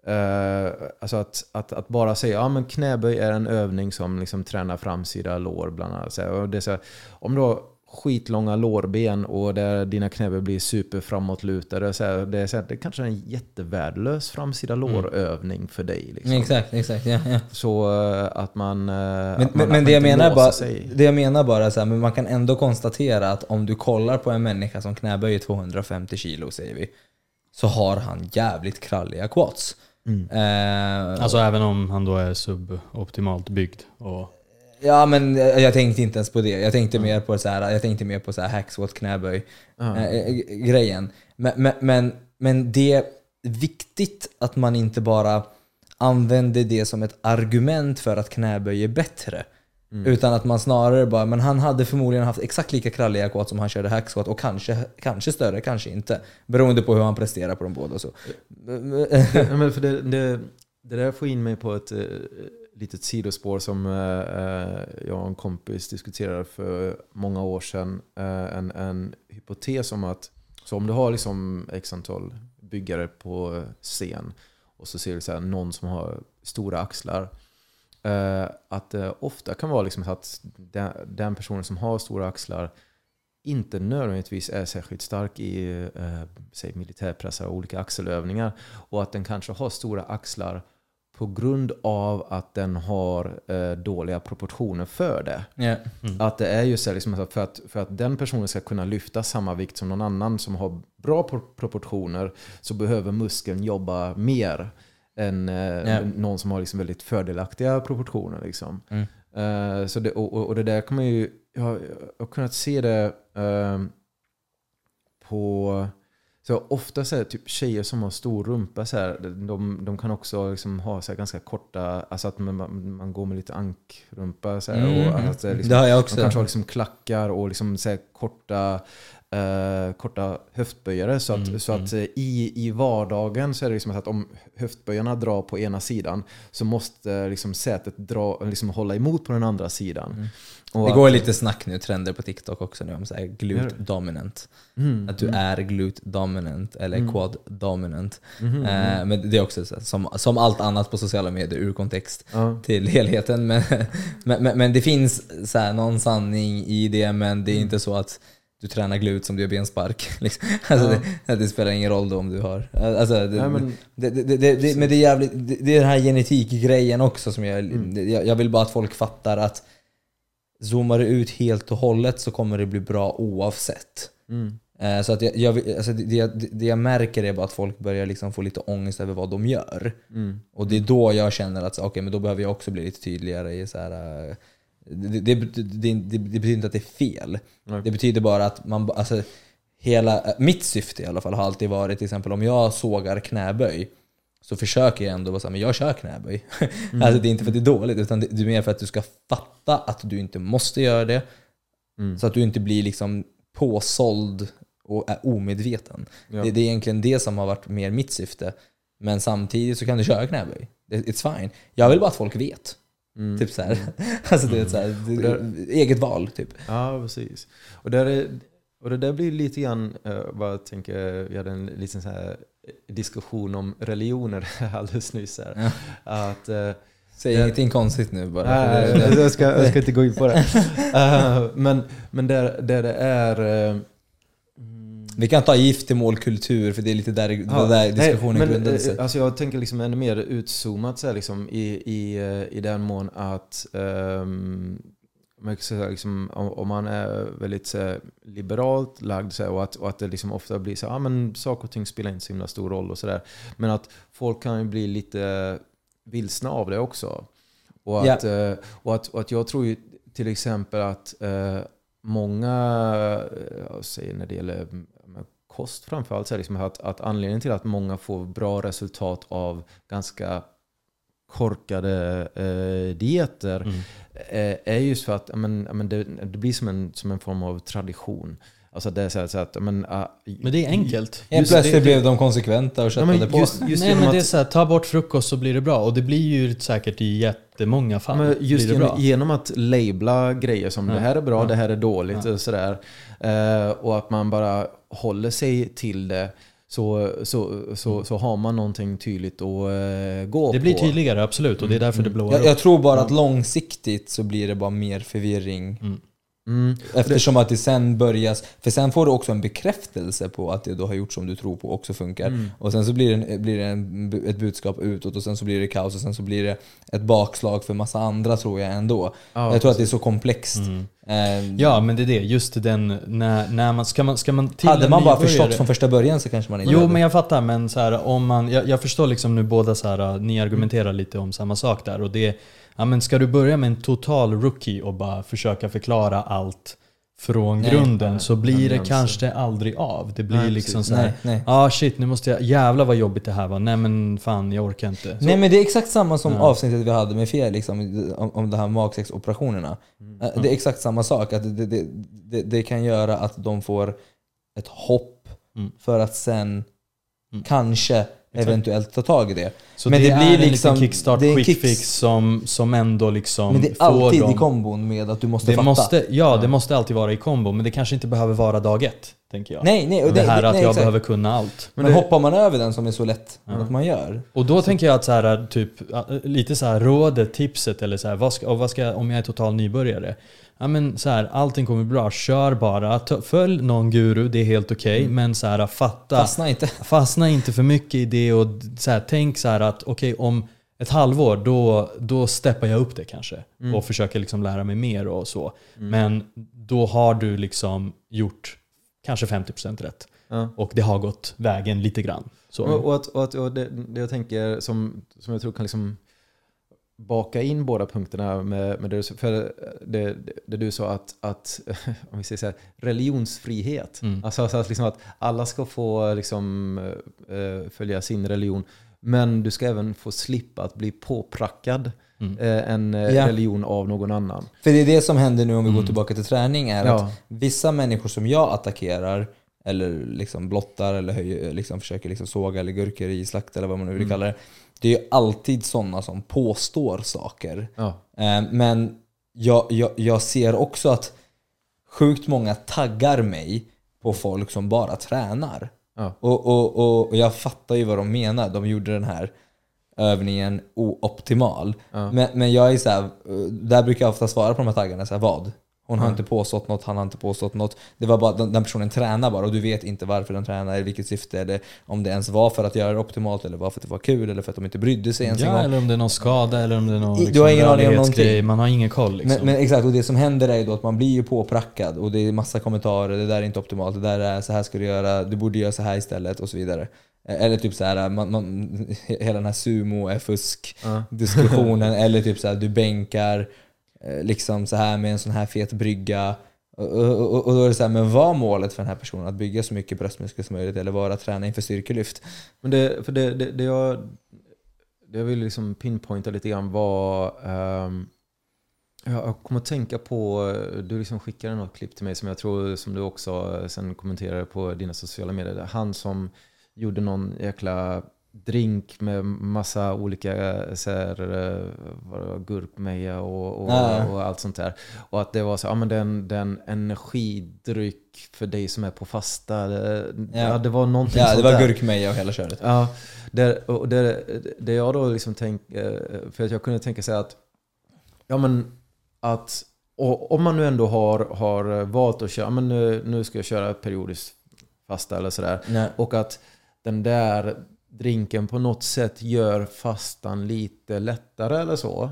S3: Eh, alltså att, att, att bara säga ja men knäböj är en övning som liksom tränar framsida lår bland annat. Så här, och det så här, om har skitlånga lårben och där dina knäböj blir super framåtlutade. Så här, det, är så här, det kanske är en jättevärdelös framsida lårövning för dig. Liksom.
S2: Exakt, exakt. Ja, ja.
S3: Så eh, att man... eh,
S2: Men,
S3: att man,
S2: men,
S3: att
S2: det, jag menar bara,
S3: sig.
S2: det jag menar bara så här, men man kan ändå konstatera att om du kollar på en människa som knäböjer 250 kilo säger vi, så har han jävligt kralliga quads.
S3: Mm.
S2: Eh,
S1: Alltså även om han då är suboptimalt byggd. Och,
S2: ja men jag tänkte inte ens på det. Jag tänkte mer på så här, jag tänkte mer på så här hack squat knäböj eh, eh, grejen. Men, men, men, men det är viktigt att man inte bara använder det som ett argument för att knäböj är bättre. Utan att man snarare bara, men han hade förmodligen haft exakt lika kralliga quads som han körde hack squat och kanske, kanske större, kanske inte. Beroende på hur han presterar på de båda så.
S3: Ja, men för det, det, det där får in mig på ett eh, litet sidospår som eh, eh, jag och en kompis diskuterade för många år sedan. Eh, en, en hypotes om att så om du har liksom x antal byggare på scen och så ser du så här, någon som har stora axlar. Eh, att det ofta kan vara liksom så att den, den personen som har stora axlar inte nödvändigtvis är särskilt stark i eh, säg militärpressar och olika axelövningar. Och att den kanske har stora axlar på grund av att den har eh, dåliga proportioner för det.
S2: Ja.
S3: Att det är just det, liksom, att för, att, för att den personen ska kunna lyfta samma vikt som någon annan som har bra pro- proportioner så behöver muskeln jobba mer än eh,
S2: Ja.
S3: någon som har liksom väldigt fördelaktiga proportioner. Liksom.
S2: Mm.
S3: Eh, så det, och, och- det där kan man ju... Jag, har- jag har kunnat se det eh, på... Så ofta så här, typ tjejer som har stor rumpa, så här, de, de kan också liksom ha så här, ganska korta, alltså att man, man, man går med lite ankrumpa. Så här,
S2: Mm,
S3: och
S2: mm.
S3: är liksom,
S2: Det har jag också.
S3: kanske har liksom klackar och liksom så korta, eh, korta höftböjare. Så att,
S1: Mm,
S3: så att eh, i, i vardagen så är det liksom att om höftböjarna drar på ena sidan så måste eh, liksom sätet dra, liksom hålla emot på den andra sidan.
S2: Mm.
S3: Och
S2: Det går
S3: att-
S2: lite snack nu, trender på TikTok också nu om så här glute dominant.
S3: Mm,
S2: Att du
S3: mm,
S2: är glute dominant eller
S3: Mm.
S2: quad dominant.
S3: mm.
S2: Eh, men det är också så som, som allt annat på sociala medier ur kontext
S3: Ja.
S2: till helheten. Men, men, men, men det finns så här, någon sanning i det, men det är
S3: Mm.
S2: inte så att du tränar glut som du gör benspark. Liksom. Alltså,
S3: Ja.
S2: det, det spelar ingen roll då om du har... Alltså, det,
S3: Nej, men,
S2: det, det, men det är, jävligt, det, det är den här genetikgrejen också som jag,
S3: Mm.
S2: jag... Jag vill bara att folk fattar att zoomar du ut helt och hållet så kommer det bli bra oavsett.
S3: mm,
S2: Eh, Så att jag, jag, alltså det, det, det jag märker är bara att folk börjar liksom få lite ångest över vad de gör.
S3: mm,
S2: Och det är då jag känner att okej, men då behöver jag också bli lite tydligare i så här. eh, Det, det, det, det, betyder inte att det är fel.
S3: Nej.
S2: Det betyder bara att man, alltså, hela, mitt syfte i alla fall har alltid varit till exempel om jag sågar knäböj så försöker jag ändå vara såhär, men jag kör knäböj. alltså det är inte för att det är dåligt utan det, är mer för att du ska fatta att du inte måste göra det.
S3: mm.
S2: Så att du inte blir liksom påsåld och är omedveten.
S3: Ja.
S2: Det, det är egentligen det som har varit mer mitt syfte. Men samtidigt så kan du köra knäböj. It's fine. Jag vill bara att folk vet.
S3: Mm.
S2: Typ så här. Alltså det är så här, det, eget val typ.
S3: Ja, precis. Och, där är, och det där blir lite grann, vad jag tänker, vi hade en liten så här diskussion om religioner alldeles nyss. Här. Att, eh,
S2: Säg
S3: Ja.
S2: ingenting konstigt nu bara.
S3: Nej, jag, ska, jag ska inte gå in på det. Eh, men men där, där det är... eh, mm,
S2: Vi kan ta giftermålkultur för det är lite där,
S3: Ja,
S2: där diskussionen
S3: nej,
S2: grundade
S3: men,
S2: sig.
S3: eh, Alltså jag tänker liksom ännu mer utzoomat så här, liksom, i, i, i den mån att um, kan säga, liksom, om, man är väldigt så liberalt lagd så och, att, och att det liksom ofta blir så ah, men saker och ting spelar inte så himla stor roll och sådär. Men att folk kan ju bli lite vilsna av det också. Och att, eh, och att, och att jag tror ju till exempel att eh, många, eh, jag säger när det gäller kost framförallt, så liksom att, att anledningen till att många får bra resultat av ganska korkade eh, dieter
S1: Mm.
S3: eh, är just för att men, men det, det blir som en, som en form av tradition. Alltså det är så, här, så att, men, ah,
S1: Men det är enkelt.
S2: Helt
S3: just
S2: plötsligt
S3: det-
S2: blev de konsekventa och köttade på.
S3: just, just
S1: Nej men det är
S3: att-
S1: så här, ta bort frukost så blir det bra. Och det blir ju säkert i jättemånga fall.
S3: Men just
S1: det
S3: genom, genom att labla grejer som
S1: Ja.
S3: det här är bra,
S1: Ja.
S3: det här är dåligt
S1: Ja.
S3: och sådär. Eh, och att man bara håller sig till det. Så, så, så, så har man någonting tydligt att eh, gå
S1: Mm. Det blir
S3: på.
S1: tydligare, absolut. Och det är därför det blåar
S2: Jag,
S1: upp.
S2: jag tror bara att långsiktigt så blir det bara mer förvirring.
S1: Mm.
S3: Mm.
S2: Eftersom att det sen börjas, för sen får du också en bekräftelse på att det du har gjort som du tror på också funkar.
S3: Mm.
S2: Och sen så blir det, en, blir det en, ett budskap utåt och sen så blir det kaos och sen så blir det ett bakslag för massa andra tror jag ändå.
S3: Ja,
S2: jag tror att det är så komplext.
S1: Mm.
S2: Eh,
S1: Ja, men det är det. Just den, när, när man, ska man, ska man till
S2: hade man bara förstått från första början så kanske man inte
S1: Jo,
S2: hade.
S1: men jag fattar. Men så här, om man, jag, jag förstår liksom nu båda så här, ni argumenterar lite om samma sak där. Och det, ja, men ska du börja med en total rookie och bara försöka förklara allt från
S2: Nej.
S1: grunden så blir det kanske aldrig av. Det blir
S3: Nej,
S1: liksom
S3: precis.
S1: så här,
S2: Nej, nej.
S1: ah shit nu måste jag, jävlar vad jobbigt det här var. Nej men fan jag orkar inte. Så,
S2: Nej men det är exakt samma som
S1: Ja.
S2: avsnittet vi hade med Felix om, om, om det här magsexoperationerna. Eh, Det är exakt samma sak, att det, det, det, det kan göra att de får ett hopp
S1: Mm.
S2: för att sen
S1: Mm.
S2: kanske eventuellt ta tag i det.
S1: så
S2: men
S1: det,
S2: det blir
S1: är en
S2: liksom-
S1: liten kickstart,
S2: det är en
S1: quick
S2: kicks-
S1: fix som, som ändå liksom
S2: Men det är
S1: får
S2: alltid
S1: dem,
S2: i kombon med att du måste
S1: det
S2: fatta.
S1: måste, ja, det måste alltid vara i kombo, men det kanske inte behöver vara dag ett, tänker jag.
S2: Nej, nej, och
S1: det här att
S2: nej,
S1: jag
S2: exakt.
S1: behöver kunna allt.
S2: Men,
S3: det-
S2: hoppar man över den som är så lätt
S1: Ja.
S2: att man gör.
S1: Och då tänker jag att så här, typ, lite så här rådet, tipset eller så här, vad ska, vad ska, om jag är total nybörjare. Ja men så här, allting kommer bli bra, kör bara, följ någon guru, det är helt okej, men så här, fatta,
S2: Fastna inte.
S1: fastna inte för mycket i det och så här, tänk så att okej om ett halvår då, då steppar jag upp det kanske och försöker liksom lära mig mer och så. Men då har du liksom gjort kanske 50% rätt.
S3: Ja.
S1: Och det har gått vägen lite grann. Så.
S3: Och, och, att, och, att, och det, det jag tänker som, som jag tror kan liksom baka in båda punkterna med, med det, du för det, det du sa att, att om vi säger så här, religionsfrihet.
S1: Mm.
S3: Alltså, alltså att, liksom att alla ska få liksom, eh, följa sin religion. Men du ska även få slippa att bli påprackad
S1: Mm.
S3: eh, en eh,
S2: Ja.
S3: religion av någon annan.
S2: För det är det som händer nu om vi går
S1: Mm.
S2: tillbaka till träning är
S3: Ja.
S2: att vissa människor som jag attackerar eller liksom blottar eller höjer, liksom försöker liksom såga eller gurkor i slakt eller vad man nu vill
S3: Mm.
S2: kalla det. Det är ju alltid sådana som påstår saker.
S3: Ja.
S2: Eh, Men jag, jag, jag ser också att sjukt många taggar mig på folk som bara tränar.
S3: Ja.
S2: Och, och, och, och jag fattar ju vad de menar. De gjorde den här övningen ooptimal.
S3: Ja.
S2: Men, men jag är så här, eh, där brukar jag ofta svara på de här taggarna, så här, vad? Hon har
S3: Ja.
S2: inte påstått något, han har inte påstått något. Det var bara den, den personen tränar bara och du vet inte varför den tränar, i vilket syfte, eller om det ens var för att göra det optimalt, eller var för att det var kul, eller för att de inte brydde sig ens en
S1: Ja,
S2: gång.
S1: eller om det är någon skada eller om det är någon
S2: Du
S1: liksom,
S2: har ingen aning om någonting.
S1: Man har ingen koll liksom.
S2: Men, men exakt, och det som händer är ju då att man blir ju påprackad och det är massa kommentarer, det där är inte optimalt, det där är så här ska du göra, du borde göra så här istället och så vidare. Eh, Eller typ så här, man, man, hela den här sumo är fusk
S3: Ja.
S2: diskussionen, eller typ så här, du bänkar Eh, liksom så här med en sån här fet brygga. Och, och, och- då är det så här, men var målet för den här personen att bygga så mycket bröstmuskler som möjligt eller vara träna inför styrkelyft?
S3: Men det, för det, det, det, jag, det jag vill liksom pinpointa lite grann var... um, jag kom att tänka på, du liksom skickade något klipp till mig som jag tror som du också sen kommenterade på dina sociala medier. Han som gjorde någon jäkla drink med massa olika eh, så här, eh, vad gurkmeja och, och,
S2: Ja.
S3: och allt sånt där. Och att det var så, ja men den, den energidryck för dig som är på fasta. Det,
S2: Ja.
S3: ja. det var någonting
S2: Ja, det var
S3: där.
S2: gurkmeja och hela köret.
S3: Ja, det, och det, det jag då liksom tänk, eh, för att jag kunde tänka sig att, ja men att och om man nu ändå har, har valt att köra, men nu, nu ska jag köra periodiskt fasta eller sådär. Och att den där drinken på något sätt gör fastan lite lättare eller så.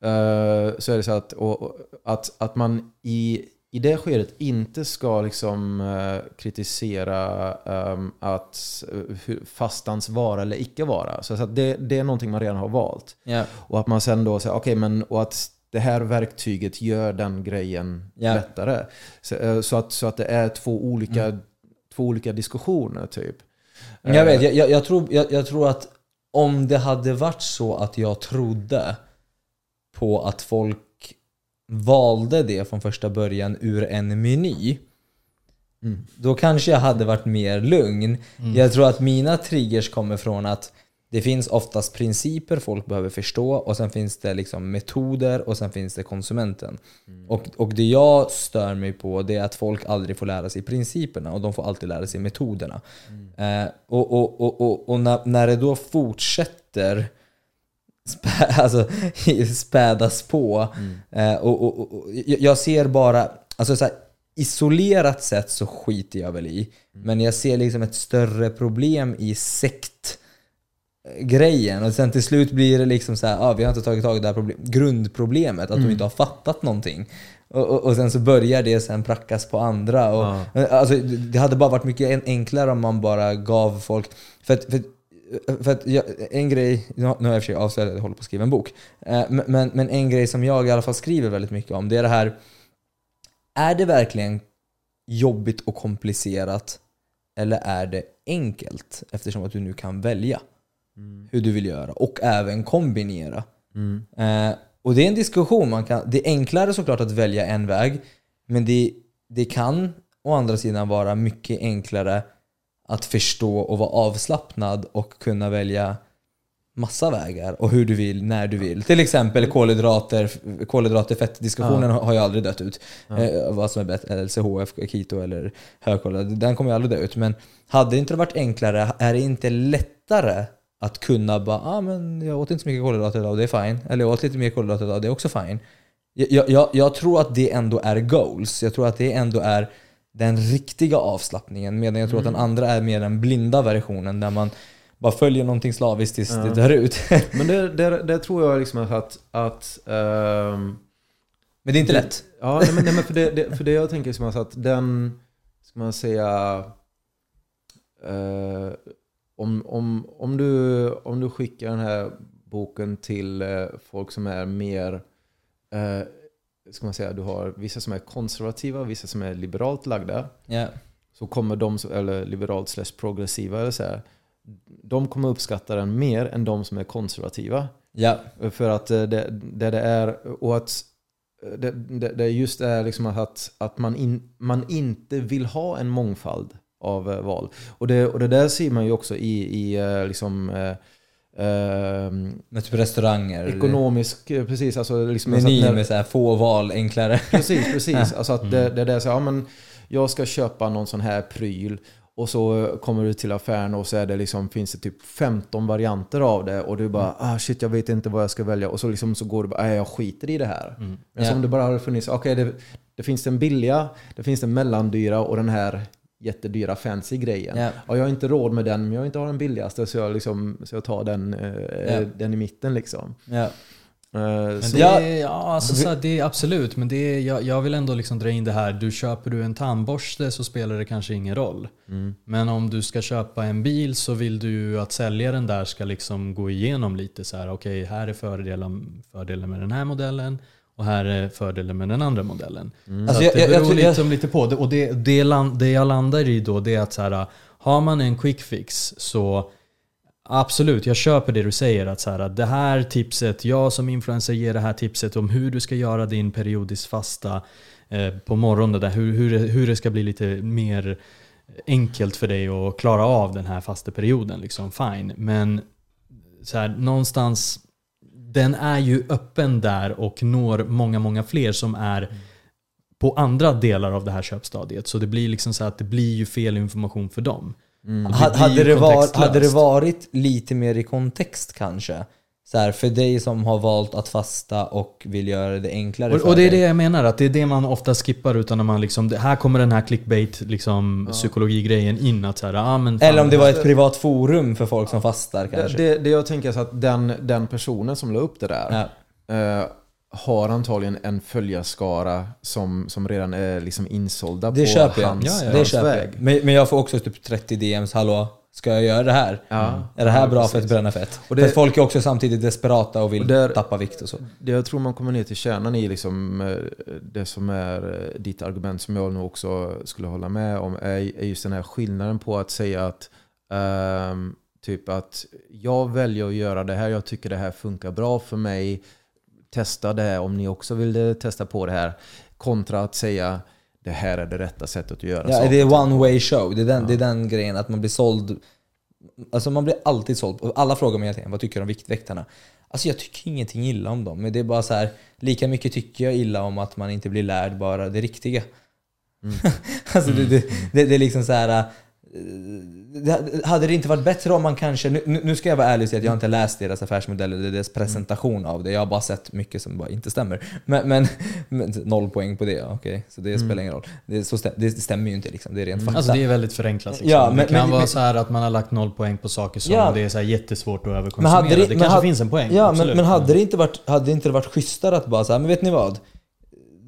S3: Eh, så är det så att, och, och, att, att man i, i det skedet inte ska liksom eh, kritisera ehm, att eh, hur- fastans vara eller icke vara. Så att det, det är någonting man redan har valt.
S2: Ja.
S3: Och att man sen då säger, okej men och att det här verktyget gör den grejen
S2: Ja.
S3: lättare. Så, eh, så, att, så att det är två olika, två olika diskussioner typ.
S2: Jag vet, jag, jag, jag, tror, jag, jag tror att om det hade varit så att jag trodde på att folk valde det från första början ur en meny
S3: Mm.
S2: då kanske jag hade varit mer lugn. Jag tror att mina triggers kommer från att det finns oftast principer folk behöver förstå och sen finns det liksom metoder och sen finns det konsumenten. Och, och det jag stör mig på det är att folk aldrig får lära sig principerna och de får alltid lära sig metoderna. Eh, och och, och, och, och när, när det då fortsätter spä, alltså, spädas på. Eh, och, och, och, jag jag ser bara, alltså så här, isolerat sett så skiter jag väl i. Men jag ser liksom ett större problem i sekt grejen och sen till slut blir det liksom så här, ah, vi har inte tagit tag i det här problem, grundproblemet, att de inte har fattat någonting. Och, och, och sen så börjar det sen prackas på andra. Och, alltså, det hade bara varit mycket en- enklare om man bara gav folk... För att, för att för att jag, en grej, nu har jag i och för sig avslöjat att jag håller på att skriva en bok, Eh, men, men, men en grej som jag i alla fall skriver väldigt mycket om, det är det här, är det verkligen jobbigt och komplicerat eller är det enkelt? Eftersom att du nu kan välja hur du vill göra och även kombinera.
S3: Mm.
S2: Eh, och det är en diskussion. Man kan, det är enklare såklart att välja en väg, men det, det kan å andra sidan vara mycket enklare att förstå och vara avslappnad och kunna välja massa vägar och hur du vill, när du vill. Till exempel kolhydrater, kolhydrater fettdiskussionen har ju aldrig dött ut. Eh, vad som är bättre, LCHF, keto eller högkolhydrat, den kommer ju aldrig dö ut. Men hade det inte varit enklare, är det inte lättare att kunna bara, ah, men jag åt inte så mycket kolhydrater idag och det är fine. Eller jag åt lite mer kolhydrater idag och det är också fine. Jag, jag, jag tror att det ändå är goals. Jag tror att det ändå är den riktiga avslappningen. Medan jag tror att den andra är mer den blinda versionen där man bara följer någonting slaviskt tills det dör ut.
S3: Men det, det, det tror jag liksom att... att ehm,
S2: Men det är inte lätt.
S3: Ja, nej, men, nej, men för, det, det, för det jag tänker som att den, ska man säga, eh, om, om, om, du, om du skickar den här boken till eh, folk som är mer, eh, ska man säga, du har vissa som är konservativa, vissa som är liberalt lagda,
S2: Ja.
S3: så kommer de, eller liberalt slash progressiva, eller så här, de kommer uppskatta den mer än de som är konservativa.
S2: Ja.
S3: För att eh, det, det, det är, och att eh, det, det, det just är liksom att, att man, in, man inte vill ha en mångfald av eh, val. Och det, och det där ser man ju också i, i eh, liksom, eh, ehm,
S2: typ restauranger.
S3: ekonomisk, eh, precis. Alltså liksom,
S2: Meny
S3: alltså
S2: med så här få val, enklare.
S3: Precis, precis. Alltså att det, det där så, ja, men jag ska köpa någon sån här pryl och så kommer du till affären och så är det liksom, finns det typ 15 varianter av det och du bara ah shit jag vet inte vad jag ska välja och så, liksom, så går du bara jag skiter i det här. Men
S2: Ja.
S3: som det bara hade funnits, okej det, det finns den billiga, det finns den mellandyra och den här jättedyra fancy grejen.
S2: Ja.
S3: Ja, jag har inte råd med den men jag vill inte den billigaste så jag, liksom, så jag tar den,
S2: Ja.
S3: den i mitten liksom.
S1: Men
S3: så,
S1: det
S2: Ja.
S1: alltså, så här, det är absolut. Men det är, jag, jag vill ändå liksom dra in det här. Du köper du en tandborste så spelar det kanske ingen roll.
S3: mm,
S1: Men om du ska köpa en bil så vill du att säljaren där ska liksom gå igenom lite så här. Okej, här är fördelen, fördelen med den här modellen och här är fördelen med den andra modellen.
S3: mm.
S1: Så
S2: Alltså,
S1: att det
S2: jag- jag-
S1: beror
S2: jag-
S1: liksom lite på. Det- Och det, det, land, det jag landar i då det är att så här, har man en quick fix så absolut, jag köper det du säger. Att så här, det här tipset, jag som influencer ger det här tipset om hur du ska göra din periodiskt fasta eh, på morgonen. Där, hur, hur, hur det ska bli lite mer enkelt för dig att klara av den här fasta perioden. Liksom, fine. Men så här, någonstans, den är ju öppen där och når många, många fler som är på andra delar av det här köpstadiet. Så det blir liksom så att det blir ju fel information för dem.
S3: Mm.
S1: Det
S2: Hade det, var, hade det varit lite mer i kontext kanske, så här, för dig som har valt att fasta och vill göra det enklare
S1: Och,
S2: för
S1: och det är det jag menar, att det är det man ofta skippar utan när man liksom, det, här kommer den här clickbait liksom, psykologigrejen in att så här, ah, men fan,
S2: Eller om det var ett privat forum för folk som fastar
S3: Det,
S2: kanske.
S3: det, det jag tänker är så att den, den personen som la upp det där
S2: Ja.
S3: eh, har antagligen en följarskara som, som redan är liksom insålda
S2: Det
S3: på
S2: köper jag.
S3: hans,
S1: Ja, ja,
S2: det
S3: hans
S2: köper
S3: väg.
S2: jag. Men, men jag får också typ 30 DMs, hallå, ska jag göra det här?
S3: Ja.
S2: Är det här
S3: Ja,
S2: bra för
S3: precis.
S2: att bränna fett?
S3: Och det-
S2: för folk är också samtidigt desperata och vill
S3: Och där-
S2: tappa vikt och så.
S3: Det jag tror man kommer ner till kärnan i liksom, eh, det som är eh, ditt argument som jag nog också skulle hålla med om är, är just den här skillnaden på att säga att ehm, typ att jag väljer att göra det här, jag tycker det här funkar bra för mig. Testa det här om ni också vill eh, testa på det här. Kontra att säga det här är det rätta sättet att göra
S2: Ja,
S3: saker.
S2: det är one way show. Det är, den, det är den grejen att man blir såld. Alltså man blir alltid såld. Alla frågar mig hela tiden, vad tycker du om Viktväktarna? Alltså jag tycker ingenting illa om dem. Men det är bara så här, lika mycket tycker jag illa om att man inte blir lärd bara det riktiga. alltså det, det, det, det är liksom så här. Eh, det- Hade det inte varit bättre om man kanske, nu, nu ska jag vara ärlig och säga att jag inte läst deras affärsmodeller, det är deras presentation av det. Jag har bara sett mycket som bara inte stämmer. Men, men, men noll poäng på det, okej. Så det spelar ingen roll. Det, så stäm, det stämmer ju inte liksom, det är rent fakta.
S1: Alltså det är väldigt förenklat. Liksom.
S2: Ja,
S1: det
S2: men-
S1: kan
S2: men-
S1: vara
S2: men-
S1: så här att man har lagt noll poäng på saker som
S2: Ja.
S1: det är så jättesvårt att
S2: Men
S1: överkonsumera. det,
S2: men
S1: kanske
S2: hade-
S1: finns en poäng.
S2: Ja, men,
S1: absolut.
S2: men hade det inte varit, hade det inte varit schysstare att bara säga, men vet ni vad?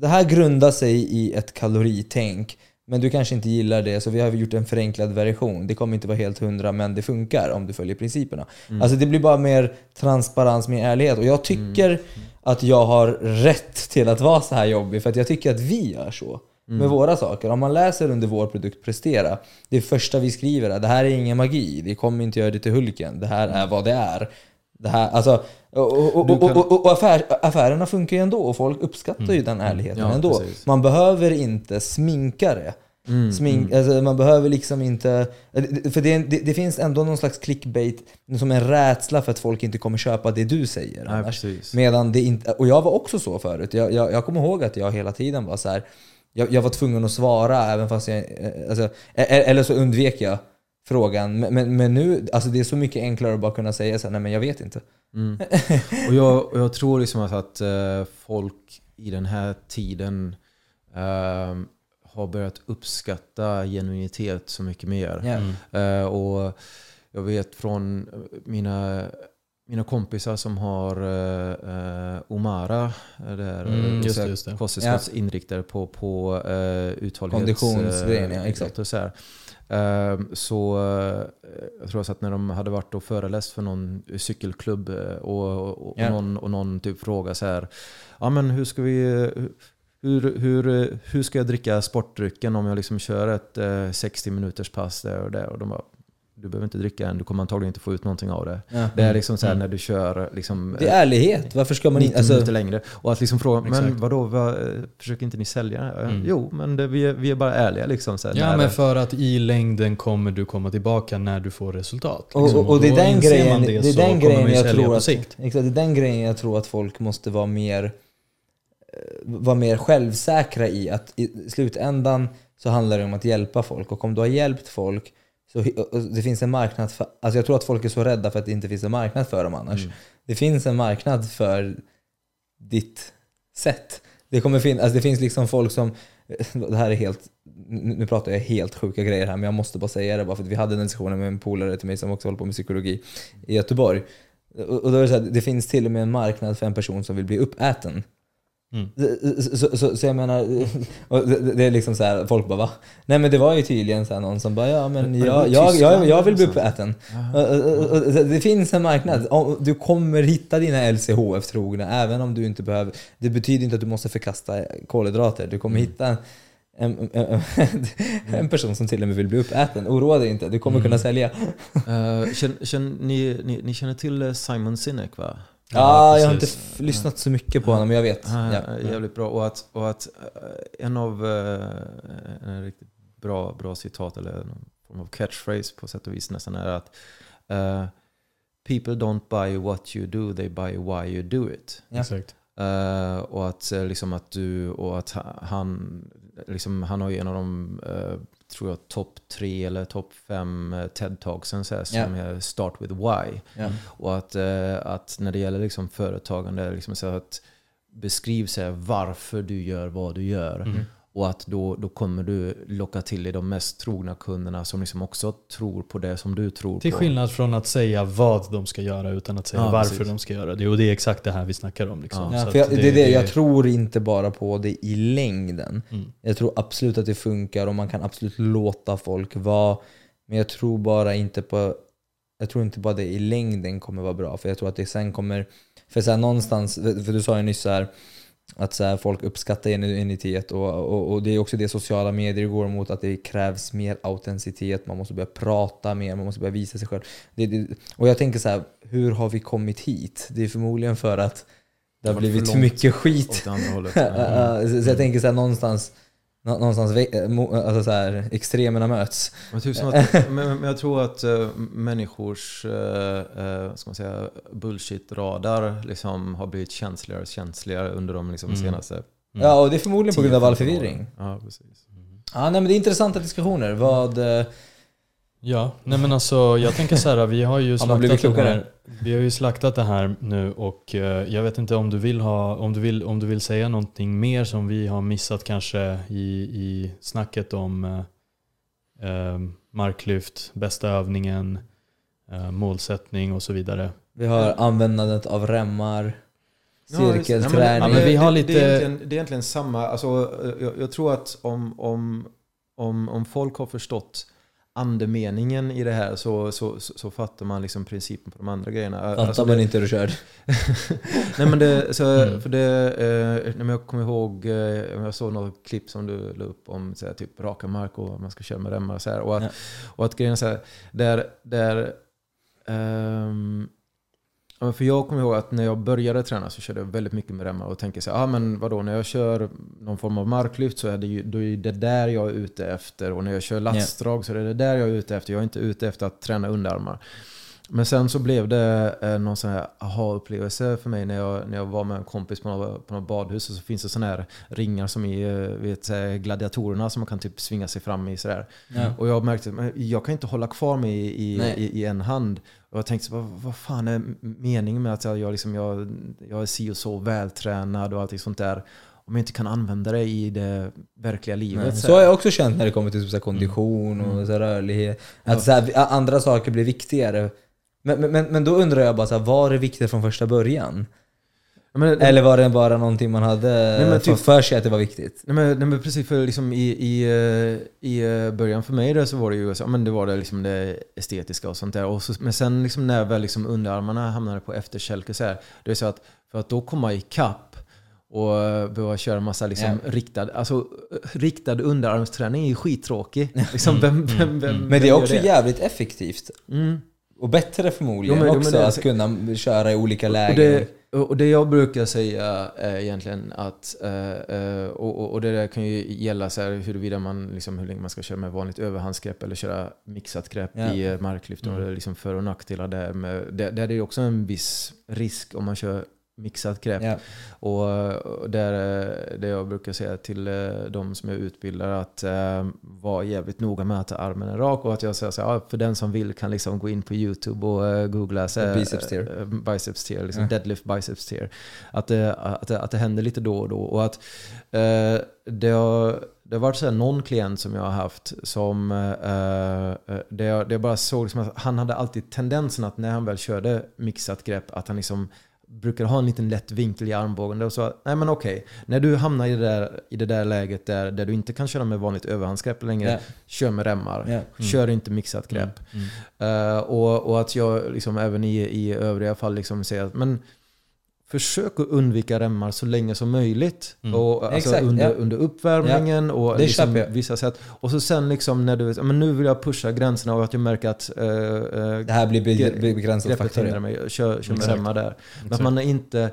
S2: Det här grundar sig i ett kaloritänk. Men du kanske inte gillar det, så vi har gjort en förenklad version. Det kommer inte vara helt hundra, men det funkar om du följer principerna. Alltså det blir bara mer transparens, mer ärlighet. Och jag tycker att jag har rätt till att vara så här jobbig, för att jag tycker att vi gör så. Med våra saker. Om man läser under vår produkt Prestera, det första vi skriver är det här är ingen magi, vi kommer inte göra det till Hulken, det här är vad det är. Det här, alltså, och, och, och, och, affär, affärerna funkar ju ändå och folk uppskattar ju den ärligheten
S3: Ja,
S2: ändå.
S3: precis.
S2: Man behöver inte sminka det. Smink, Alltså, man behöver liksom inte... För det, det, det finns ändå någon slags clickbait, som en rädsla för att folk inte kommer köpa det du säger.
S3: Nej,
S2: annars. Medan det inte, och jag var också så förut. Jag, jag, jag kommer ihåg att jag hela tiden var så här. Jag, jag var tvungen att svara även fast jag... eh, Alltså, e- e- eller så undvek jag frågan. Men, men, men nu, alltså det är så mycket enklare att bara kunna säga så här, nej men jag vet inte.
S3: Mm. Och jag, och jag tror liksom att, att eh, folk i den här tiden eh, har börjat uppskatta genuinitet så mycket mer.
S2: Ja.
S1: Mm.
S3: Eh, och jag vet från mina, mina kompisar som har eh, Omara, där,
S1: Mm, just just det.
S3: kosttillskottsinriktade på, på uh, uthållighets...
S2: Konditionsgrejen, ja, exakt.
S3: och så här. Eh, så eh, jag tror att när de hade varit och föreläst för någon cykelklubb eh, och, och,
S2: Ja.
S3: någon, och någon typ frågade så här, ja men hur ska vi hur, hur, hur ska jag dricka sportdrycken om jag liksom kör ett eh, 60 minuters pass där och där? Och de bara, du behöver inte dricka än, du kommer antagligen inte få ut någonting av det.
S2: Ja.
S3: Det är liksom så här
S1: Mm.
S3: när du kör liksom,
S2: Det är ärlighet. Varför ska man
S3: 90
S2: inte... Alltså,
S3: minuter längre. Och att liksom fråga, men
S1: Exakt.
S3: vadå, vad, eh, försöker inte ni sälja det?
S1: Mm.
S3: Jo, men det, vi, är, vi är bara ärliga liksom. Så här,
S1: Ja men
S3: det-
S1: för att i längden kommer du komma tillbaka när du får resultat.
S2: Och,
S1: liksom.
S2: och, och det är den grejen,
S1: man
S2: det, är den grejen jag tror att, exakt, det är den grejen jag tror att folk måste vara mer eh, vara mer självsäkra i att i slutändan så handlar det om att hjälpa folk och om du har hjälpt folk så det finns en marknad för, alltså jag tror att folk är så rädda för att det inte finns en marknad för dem annars.
S3: Mm.
S2: Det finns en marknad för ditt sätt. Det kommer fin- alltså det finns liksom folk som, det här är helt, nu pratar jag helt sjuka grejer här men jag måste bara säga det bara för att vi hade den diskussionen med en polare till mig som också håller på med psykologi i Göteborg. Och och då är det så här, det finns till och med en marknad för en person som vill bli uppäten.
S1: Mm.
S2: Så, så, så, jag menar, det, är liksom så här, folk bara va? Nej men det var ju tydligen så någon som bara ja men jag, jag, jag, jag vill bli uppäten. Det finns en marknad. Du kommer hitta dina LCHF-trogna även om du inte behöver. Det betyder inte att du måste förkasta kolhydrater. Du kommer hitta en, en, en, person som till och med vill bli uppäten. Oroa dig inte, du kommer kunna sälja.
S3: Eh, känn, känn, ni, ni, ni känner till eh, Simon Sinek va?
S2: Ja,
S1: Ja,
S2: jag har inte lyssnat så mycket på honom, men jag vet. Ja.
S3: är jävligt bra. Och att, och att eh, en av eh, en riktigt bra, bra citat eller någon form av catchphrase på sätt och vis nästan är att eh, People don't buy what you do, they buy why you do it.
S2: Ja.
S1: Exakt.
S3: Eh, och att liksom att du och att ha- han liksom, han har ju en av de eh, tror jag, topp tre eller topp fem eh, TED-talksen som
S2: Ja.
S3: är Start with Why.
S2: Ja.
S3: Och att, eh, att när det gäller liksom företagande, liksom så att beskriv så här, varför du gör vad du gör.
S1: Mm.
S3: Och att då, då kommer du locka till dig de mest trogna kunderna som liksom också tror på det som du tror
S1: Till
S3: på.
S1: skillnad från att säga vad de ska göra utan att säga
S3: Ja,
S1: varför
S3: precis.
S1: de ska göra det. Och det är exakt det här vi snackar om. Liksom.
S3: Ja.
S2: Det, är det, jag tror inte bara på det i längden.
S1: Mm.
S2: Jag tror absolut att det funkar och man kan absolut låta folk vara. Men jag tror bara inte på jag tror inte bara det i längden kommer vara bra. För jag tror att det sen kommer... För så här, någonstans, för du sa ju nyss så här, att så här, folk uppskattar genuinitet och, och, och det är också det sociala medier går mot, att det krävs mer autenticitet, man måste börja prata mer, man måste börja visa sig själv. Det, det, och jag tänker så här, hur har vi kommit hit? Det är förmodligen för att det har blivit
S3: för
S2: mycket skit. Så, så jag tänker så här, någonstans, nå- någonstans mo- alltså så här, extremerna möts.
S3: Men, typ att, men, men jag tror att uh, människors uh, ska man säga, bullshit-radar liksom har blivit känsligare och känsligare under de liksom,
S1: Mm.
S3: senaste
S1: Mm.
S2: Ja, och det är förmodligen på grund av all
S3: 10-15 åren.
S2: förvirring.
S3: Ja, precis.
S2: Ja, nej, men det är intressanta diskussioner. Vad, eh,
S1: Ja, nej men alltså jag tänker så här, vi har ju slaktat det här, vi har ju slaktat det här nu och eh, jag vet inte om du vill ha, om du vill, om du vill säga någonting mer som vi har missat kanske i, i snacket om eh, eh, marklyft, bästa övningen, eh, målsättning och så vidare.
S2: vi har användandet av remmar, cirkelträning.
S3: nej, men
S1: Ja, men vi har
S3: det,
S1: lite-
S3: det, är egentligen, det är egentligen samma, alltså, jag, jag tror att om, om, om, om folk har förstått andemeningen i det här så, så, så, så fattar man liksom principen på de andra grejerna.
S2: Fattar
S3: Alltså,
S2: man
S3: det-
S2: inte hur du kör.
S3: Nej men det, så,
S1: Mm.
S3: för det, eh, när jag kommer ihåg, eh, jag såg något klipp som du la upp om så här, typ raka mark och man ska köra med remmar och så här. Och att,
S2: Ja.
S3: och att grejen är så här, där, där ehm, ja, för jag kommer ihåg att när jag började träna så körde jag väldigt mycket med remmar och tänker så här, ah, men vadå, när jag kör någon form av marklyft så är det ju då är det där jag är ute efter och när jag kör lastdrag så är det där jag är ute efter. Jag är inte ute efter att träna underarmar. Men sen så blev det eh, någon sån här aha-upplevelse för mig när jag, när jag var med en kompis på något, på något badhus och så finns det såna här ringar som i eh, vet, gladiatorerna som man kan typ svinga sig fram i sådär.
S2: Ja.
S3: Och jag märkte att jag kan inte hålla kvar mig i, i, i, i en hand. Och jag tänkte, så, vad, vad fan är meningen med att jag, liksom, jag, jag är si och så vältränad och allting sånt där. Om jag inte kan använda det i det verkliga livet.
S2: Nej,
S3: så
S2: Så har jag också känt när det kommer till så här kondition och
S3: Mm.
S2: så här rörlighet. Att så här, andra saker blir viktigare. Men, men- men, men då undrar jag bara, så här, var det viktigt från första början?
S3: Men,
S2: Eller var det bara någonting man hade för,
S3: typ-
S2: för sig att det var viktigt?
S3: Nej men, nej men precis, för liksom i, i, eh, i eh, början för mig där så var det ju så, men det, var det, liksom det estetiska och sånt där. Och så, men sen liksom när väl liksom underarmarna hamnade på efterkälke så här, det är så att för att då komma ikapp och eh, behöva köra massa liksom
S2: Ja.
S3: riktad, alltså, riktad underarmsträning är ju skittråkig. Liksom, vem, vem, vem,
S2: Men det är också jävligt effektivt.
S3: Mm.
S2: Och bättre förmodligen
S3: Jo, men- jo, men
S2: också
S3: det-
S2: att kunna köra i olika lägen.
S3: Och det jag brukar säga är egentligen att, eh, eh, och, och- och det där kan ju gälla så här huruvida man, liksom, hur länge man ska köra med vanligt överhandsgrepp eller köra mixat grepp
S2: Ja.
S3: i eh, marklyft. Och
S1: Mm.
S3: det är liksom för och nackdelar där. Med, där, där är det också en viss risk om man kör mixat grepp.
S2: Ja.
S3: Och eh, där, eh, det jag brukar säga till eh, de som jag utbildar att eh, vara jävligt noga med att armen är rak och att jag säger så här, för den som vill kan liksom gå in på YouTube och eh, googla så här,
S2: Biceps tear.
S3: eh, biceps tear, liksom
S2: Ja.
S3: deadlift biceps tear. Att det, att, det, att det händer lite då och då och att eh, det har det har varit så någon klient som jag har haft som eh, eh, det, jag, det jag bara såg liksom att han hade alltid tendensen att när han väl körde mixat grepp att han liksom brukar ha en liten lätt vinkel i armbågen. Och så, nej men okej, när du hamnar i det där, i det där läget där, där du inte kan köra med vanligt överhandsgrepp längre,
S2: Ja.
S3: kör med remmar.
S2: Ja.
S3: Kör inte mixat grepp.
S1: Mm.
S3: Eh, och, och att jag liksom även i, i övriga fall liksom säger att men försök att undvika remmar så länge som möjligt.
S1: Mm.
S3: Och, alltså
S2: Exakt,
S3: under,
S2: ja.
S3: under uppvärmningen och
S2: Det
S3: liksom
S2: köper
S3: vissa sätt. Och så sen liksom när du men nu vill jag pusha gränserna och att jag märker att uh,
S2: Det här blir be- be- begränsat faktor.
S3: mig. Kör, kör med remmar där. Men att man inte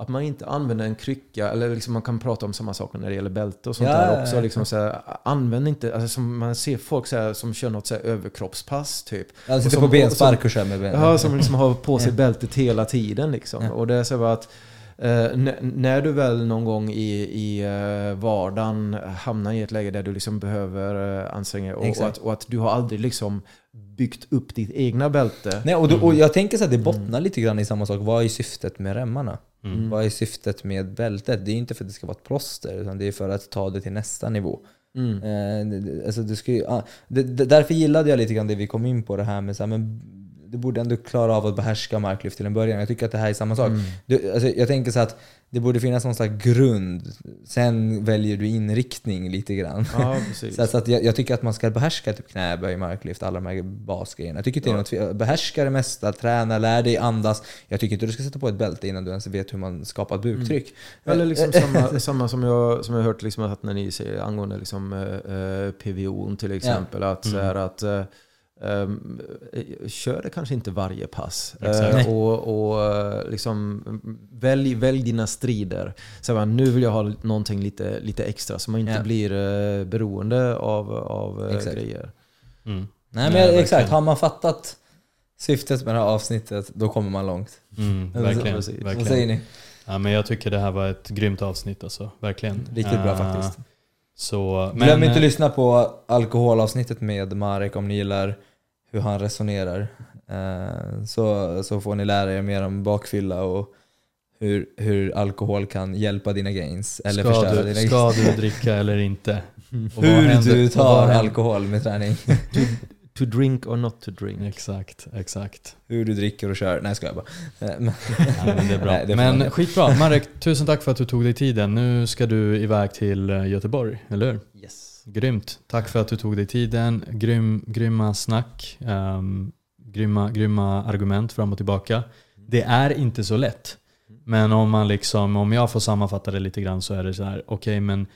S3: att man inte använder en krycka, eller liksom man kan prata om samma saker när det gäller bälte och sånt
S2: Ja,
S3: där
S2: ja,
S3: också.
S2: ja.
S3: Liksom så här, använd inte, alltså man ser folk så här, som kör något så här överkroppspass typ. Och
S2: sitter
S3: som-
S2: på benspark och kör med benen.
S3: Ja, som liksom har på sig
S2: Ja.
S3: bältet hela tiden liksom.
S2: Ja.
S3: Och det är så att n- när du väl någon gång i, i eh, vardagen hamnar i ett läge där du liksom behöver eh, anstränga och, och, att, och att du har aldrig liksom byggt upp ditt egna bälte.
S2: Nej, och, då, och jag tänker så att det bottnar lite grann i samma sak. Vad är syftet med remmarna?
S1: Mm.
S2: Vad är syftet med bältet? Det är inte för att det ska vara ett plåster, utan det är för att ta det till nästa nivå.
S3: Mm.
S2: Eh, alltså du ska ju, ah, därför gillade jag lite grann det vi kom in på, det här med så här, men du borde ändå klara av att behärska marklyft till en början. Jag tycker att det här är samma sak.
S3: Mm.
S2: Du, alltså, jag tänker så att det borde finnas någon slags grund, sen väljer du inriktning lite grann.
S3: Ja.
S2: Så, så att jag, jag tycker att man ska behärska typ knäböj, marklyft, alla de här basgrejerna. Jag tycker inte det är något. Behärska det mesta, träna, lär dig andas. Jag tycker inte du ska sätta på ett bälte innan du ens vet hur man skapar buktryck.
S3: Eller liksom samma, samma som jag, som jag hört liksom att när ni säger angående liksom, eh, eh, PVO till exempel. Att, så här, att eh, ehm, eh, kör det kanske inte varje pass.
S1: Exakt.
S3: Eh, och och eh, liksom, välj, välj dina strider. Så här, nu vill jag ha någonting lite, lite extra så man inte
S2: Ja.
S3: blir eh, beroende av, av
S2: Exakt.
S3: grejer.
S1: Mm.
S2: Nej
S1: Nej,
S2: men exakt,
S1: verkligen.
S2: har man fattat syftet med det här avsnittet, då kommer man långt.
S1: Mm,
S2: Eller så-
S1: verkligen.
S2: Vad
S1: verkligen.
S2: säger ni?
S1: Ja, men jag tycker det här var ett grymt avsnitt alltså. Verkligen.
S2: Riktigt bra
S1: Eh,
S2: faktiskt.
S1: Så,
S2: Glöm inte att lyssna på alkoholavsnittet med Marek om ni gillar hur han resonerar. Eh, Så, så får ni lära er mer om bakfylla och hur, hur alkohol kan hjälpa dina gains. Eller
S1: ska,
S2: förstöra
S1: du,
S2: dina
S1: ska du dricka eller inte? Och
S2: Hur du tar alkohol med träning.
S3: To drink or not to drink.
S1: Exakt, exakt.
S2: Hur du dricker och kör. Nej, ska jag bara. Eh, men-
S1: Ja, men det är bra.
S2: Nej, det får man-
S1: men skitbra. Marek, tusen tack för att du tog dig tiden. Nu ska du iväg till eh, Göteborg, eller hur?
S3: Yes.
S1: Grymt. Tack för att du tog dig tiden. Grym, grymma snack. Um, grymma, grymma argument fram och tillbaka. Det är inte så lätt. Men om man liksom, om jag får sammanfatta det lite grann så är det så här, okej men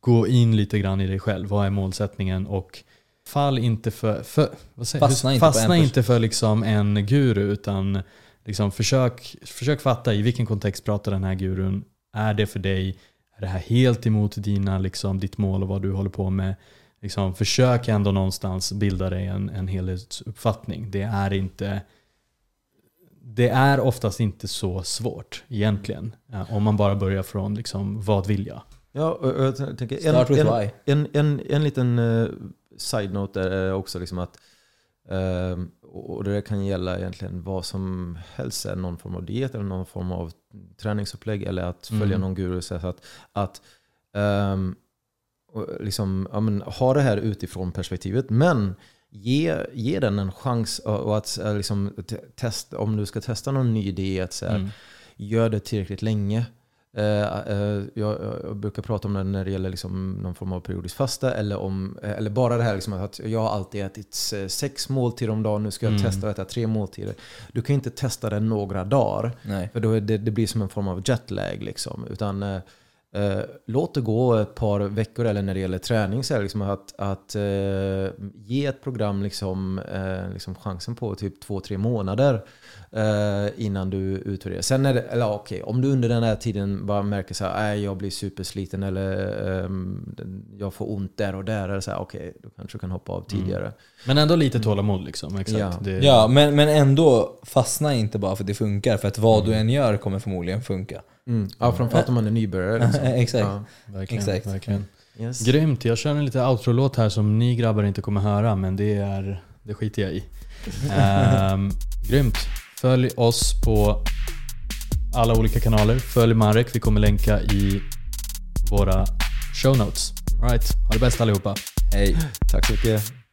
S1: gå in lite grann i dig själv. Vad är målsättningen? Och fall inte för, för
S2: Fastna inte
S1: fastna inte för liksom en guru utan liksom försök, försök fatta i vilken kontext pratar den här gurun. Är det för dig? Är det här helt emot dina, liksom, ditt mål och vad du håller på med? Liksom, försök ändå någonstans bilda dig en, en helhetsuppfattning. Det är inte det är oftast inte så svårt egentligen. eh, Om man bara börjar från liksom, vad vill jag?
S3: Ja, och jag tänker,
S2: Start with
S3: en,
S2: why.
S3: en, en, en liten uh, side-note är också liksom att ehm, och det kan gälla egentligen vad som helst, någon form av diet eller någon form av träningsupplägg eller att följa
S1: Mm.
S3: någon guru. Så att, att och liksom, ja, men, ha det här utifrån perspektivet, men ge, ge den en chans och, att eh, liksom, te- testa, om du ska testa någon ny diet, så här,
S1: Mm.
S3: gör det tillräckligt länge. Eh, eh, jag, brukar prata om det när det gäller liksom någon form av periodisk fasta eller, om, eh, eller bara det här liksom att jag har alltid ätit sex måltider om dagen, nu ska jag
S1: Mm.
S3: testa att äta tre måltider. Du kan inte testa det några dagar,
S2: Nej.
S3: för då det, det blir som en form av jetlag. Liksom. Utan, eh, låt det gå ett par veckor, eller när det gäller träning, så liksom att, att eh, ge ett program liksom, eh, liksom chansen på typ två, tre månader innan du utvärderar. Sen är det, eller ja, okej, om du under den här tiden bara märker så här, "Nej, jag blir supersliten eller ehm, jag får ont där och där, eller så här, okej, då kanske du kan hoppa av tidigare.
S1: Men ändå lite tålamod liksom. Exakt.
S3: Ja.
S1: Det,
S2: Ja, men, men ändå fastna inte bara för att det funkar. För att vad du än gör kommer förmodligen funka.
S3: Mm. Ja, framförallt om man är nybörjare. Liksom.
S2: Exakt.
S3: Ja.
S1: Verkligen,
S2: Exakt.
S1: verkligen.
S3: Yes.
S1: Grymt. Jag kör en liten outro-låt här som ni grabbar inte kommer höra, men det, är, det skiter jag i. Ehm, grymt. Följ oss på alla olika kanaler. Följ Marek. Vi kommer länka i våra show notes. All right. Ha det bäst allihopa.
S2: Hej.
S3: Tack så mycket.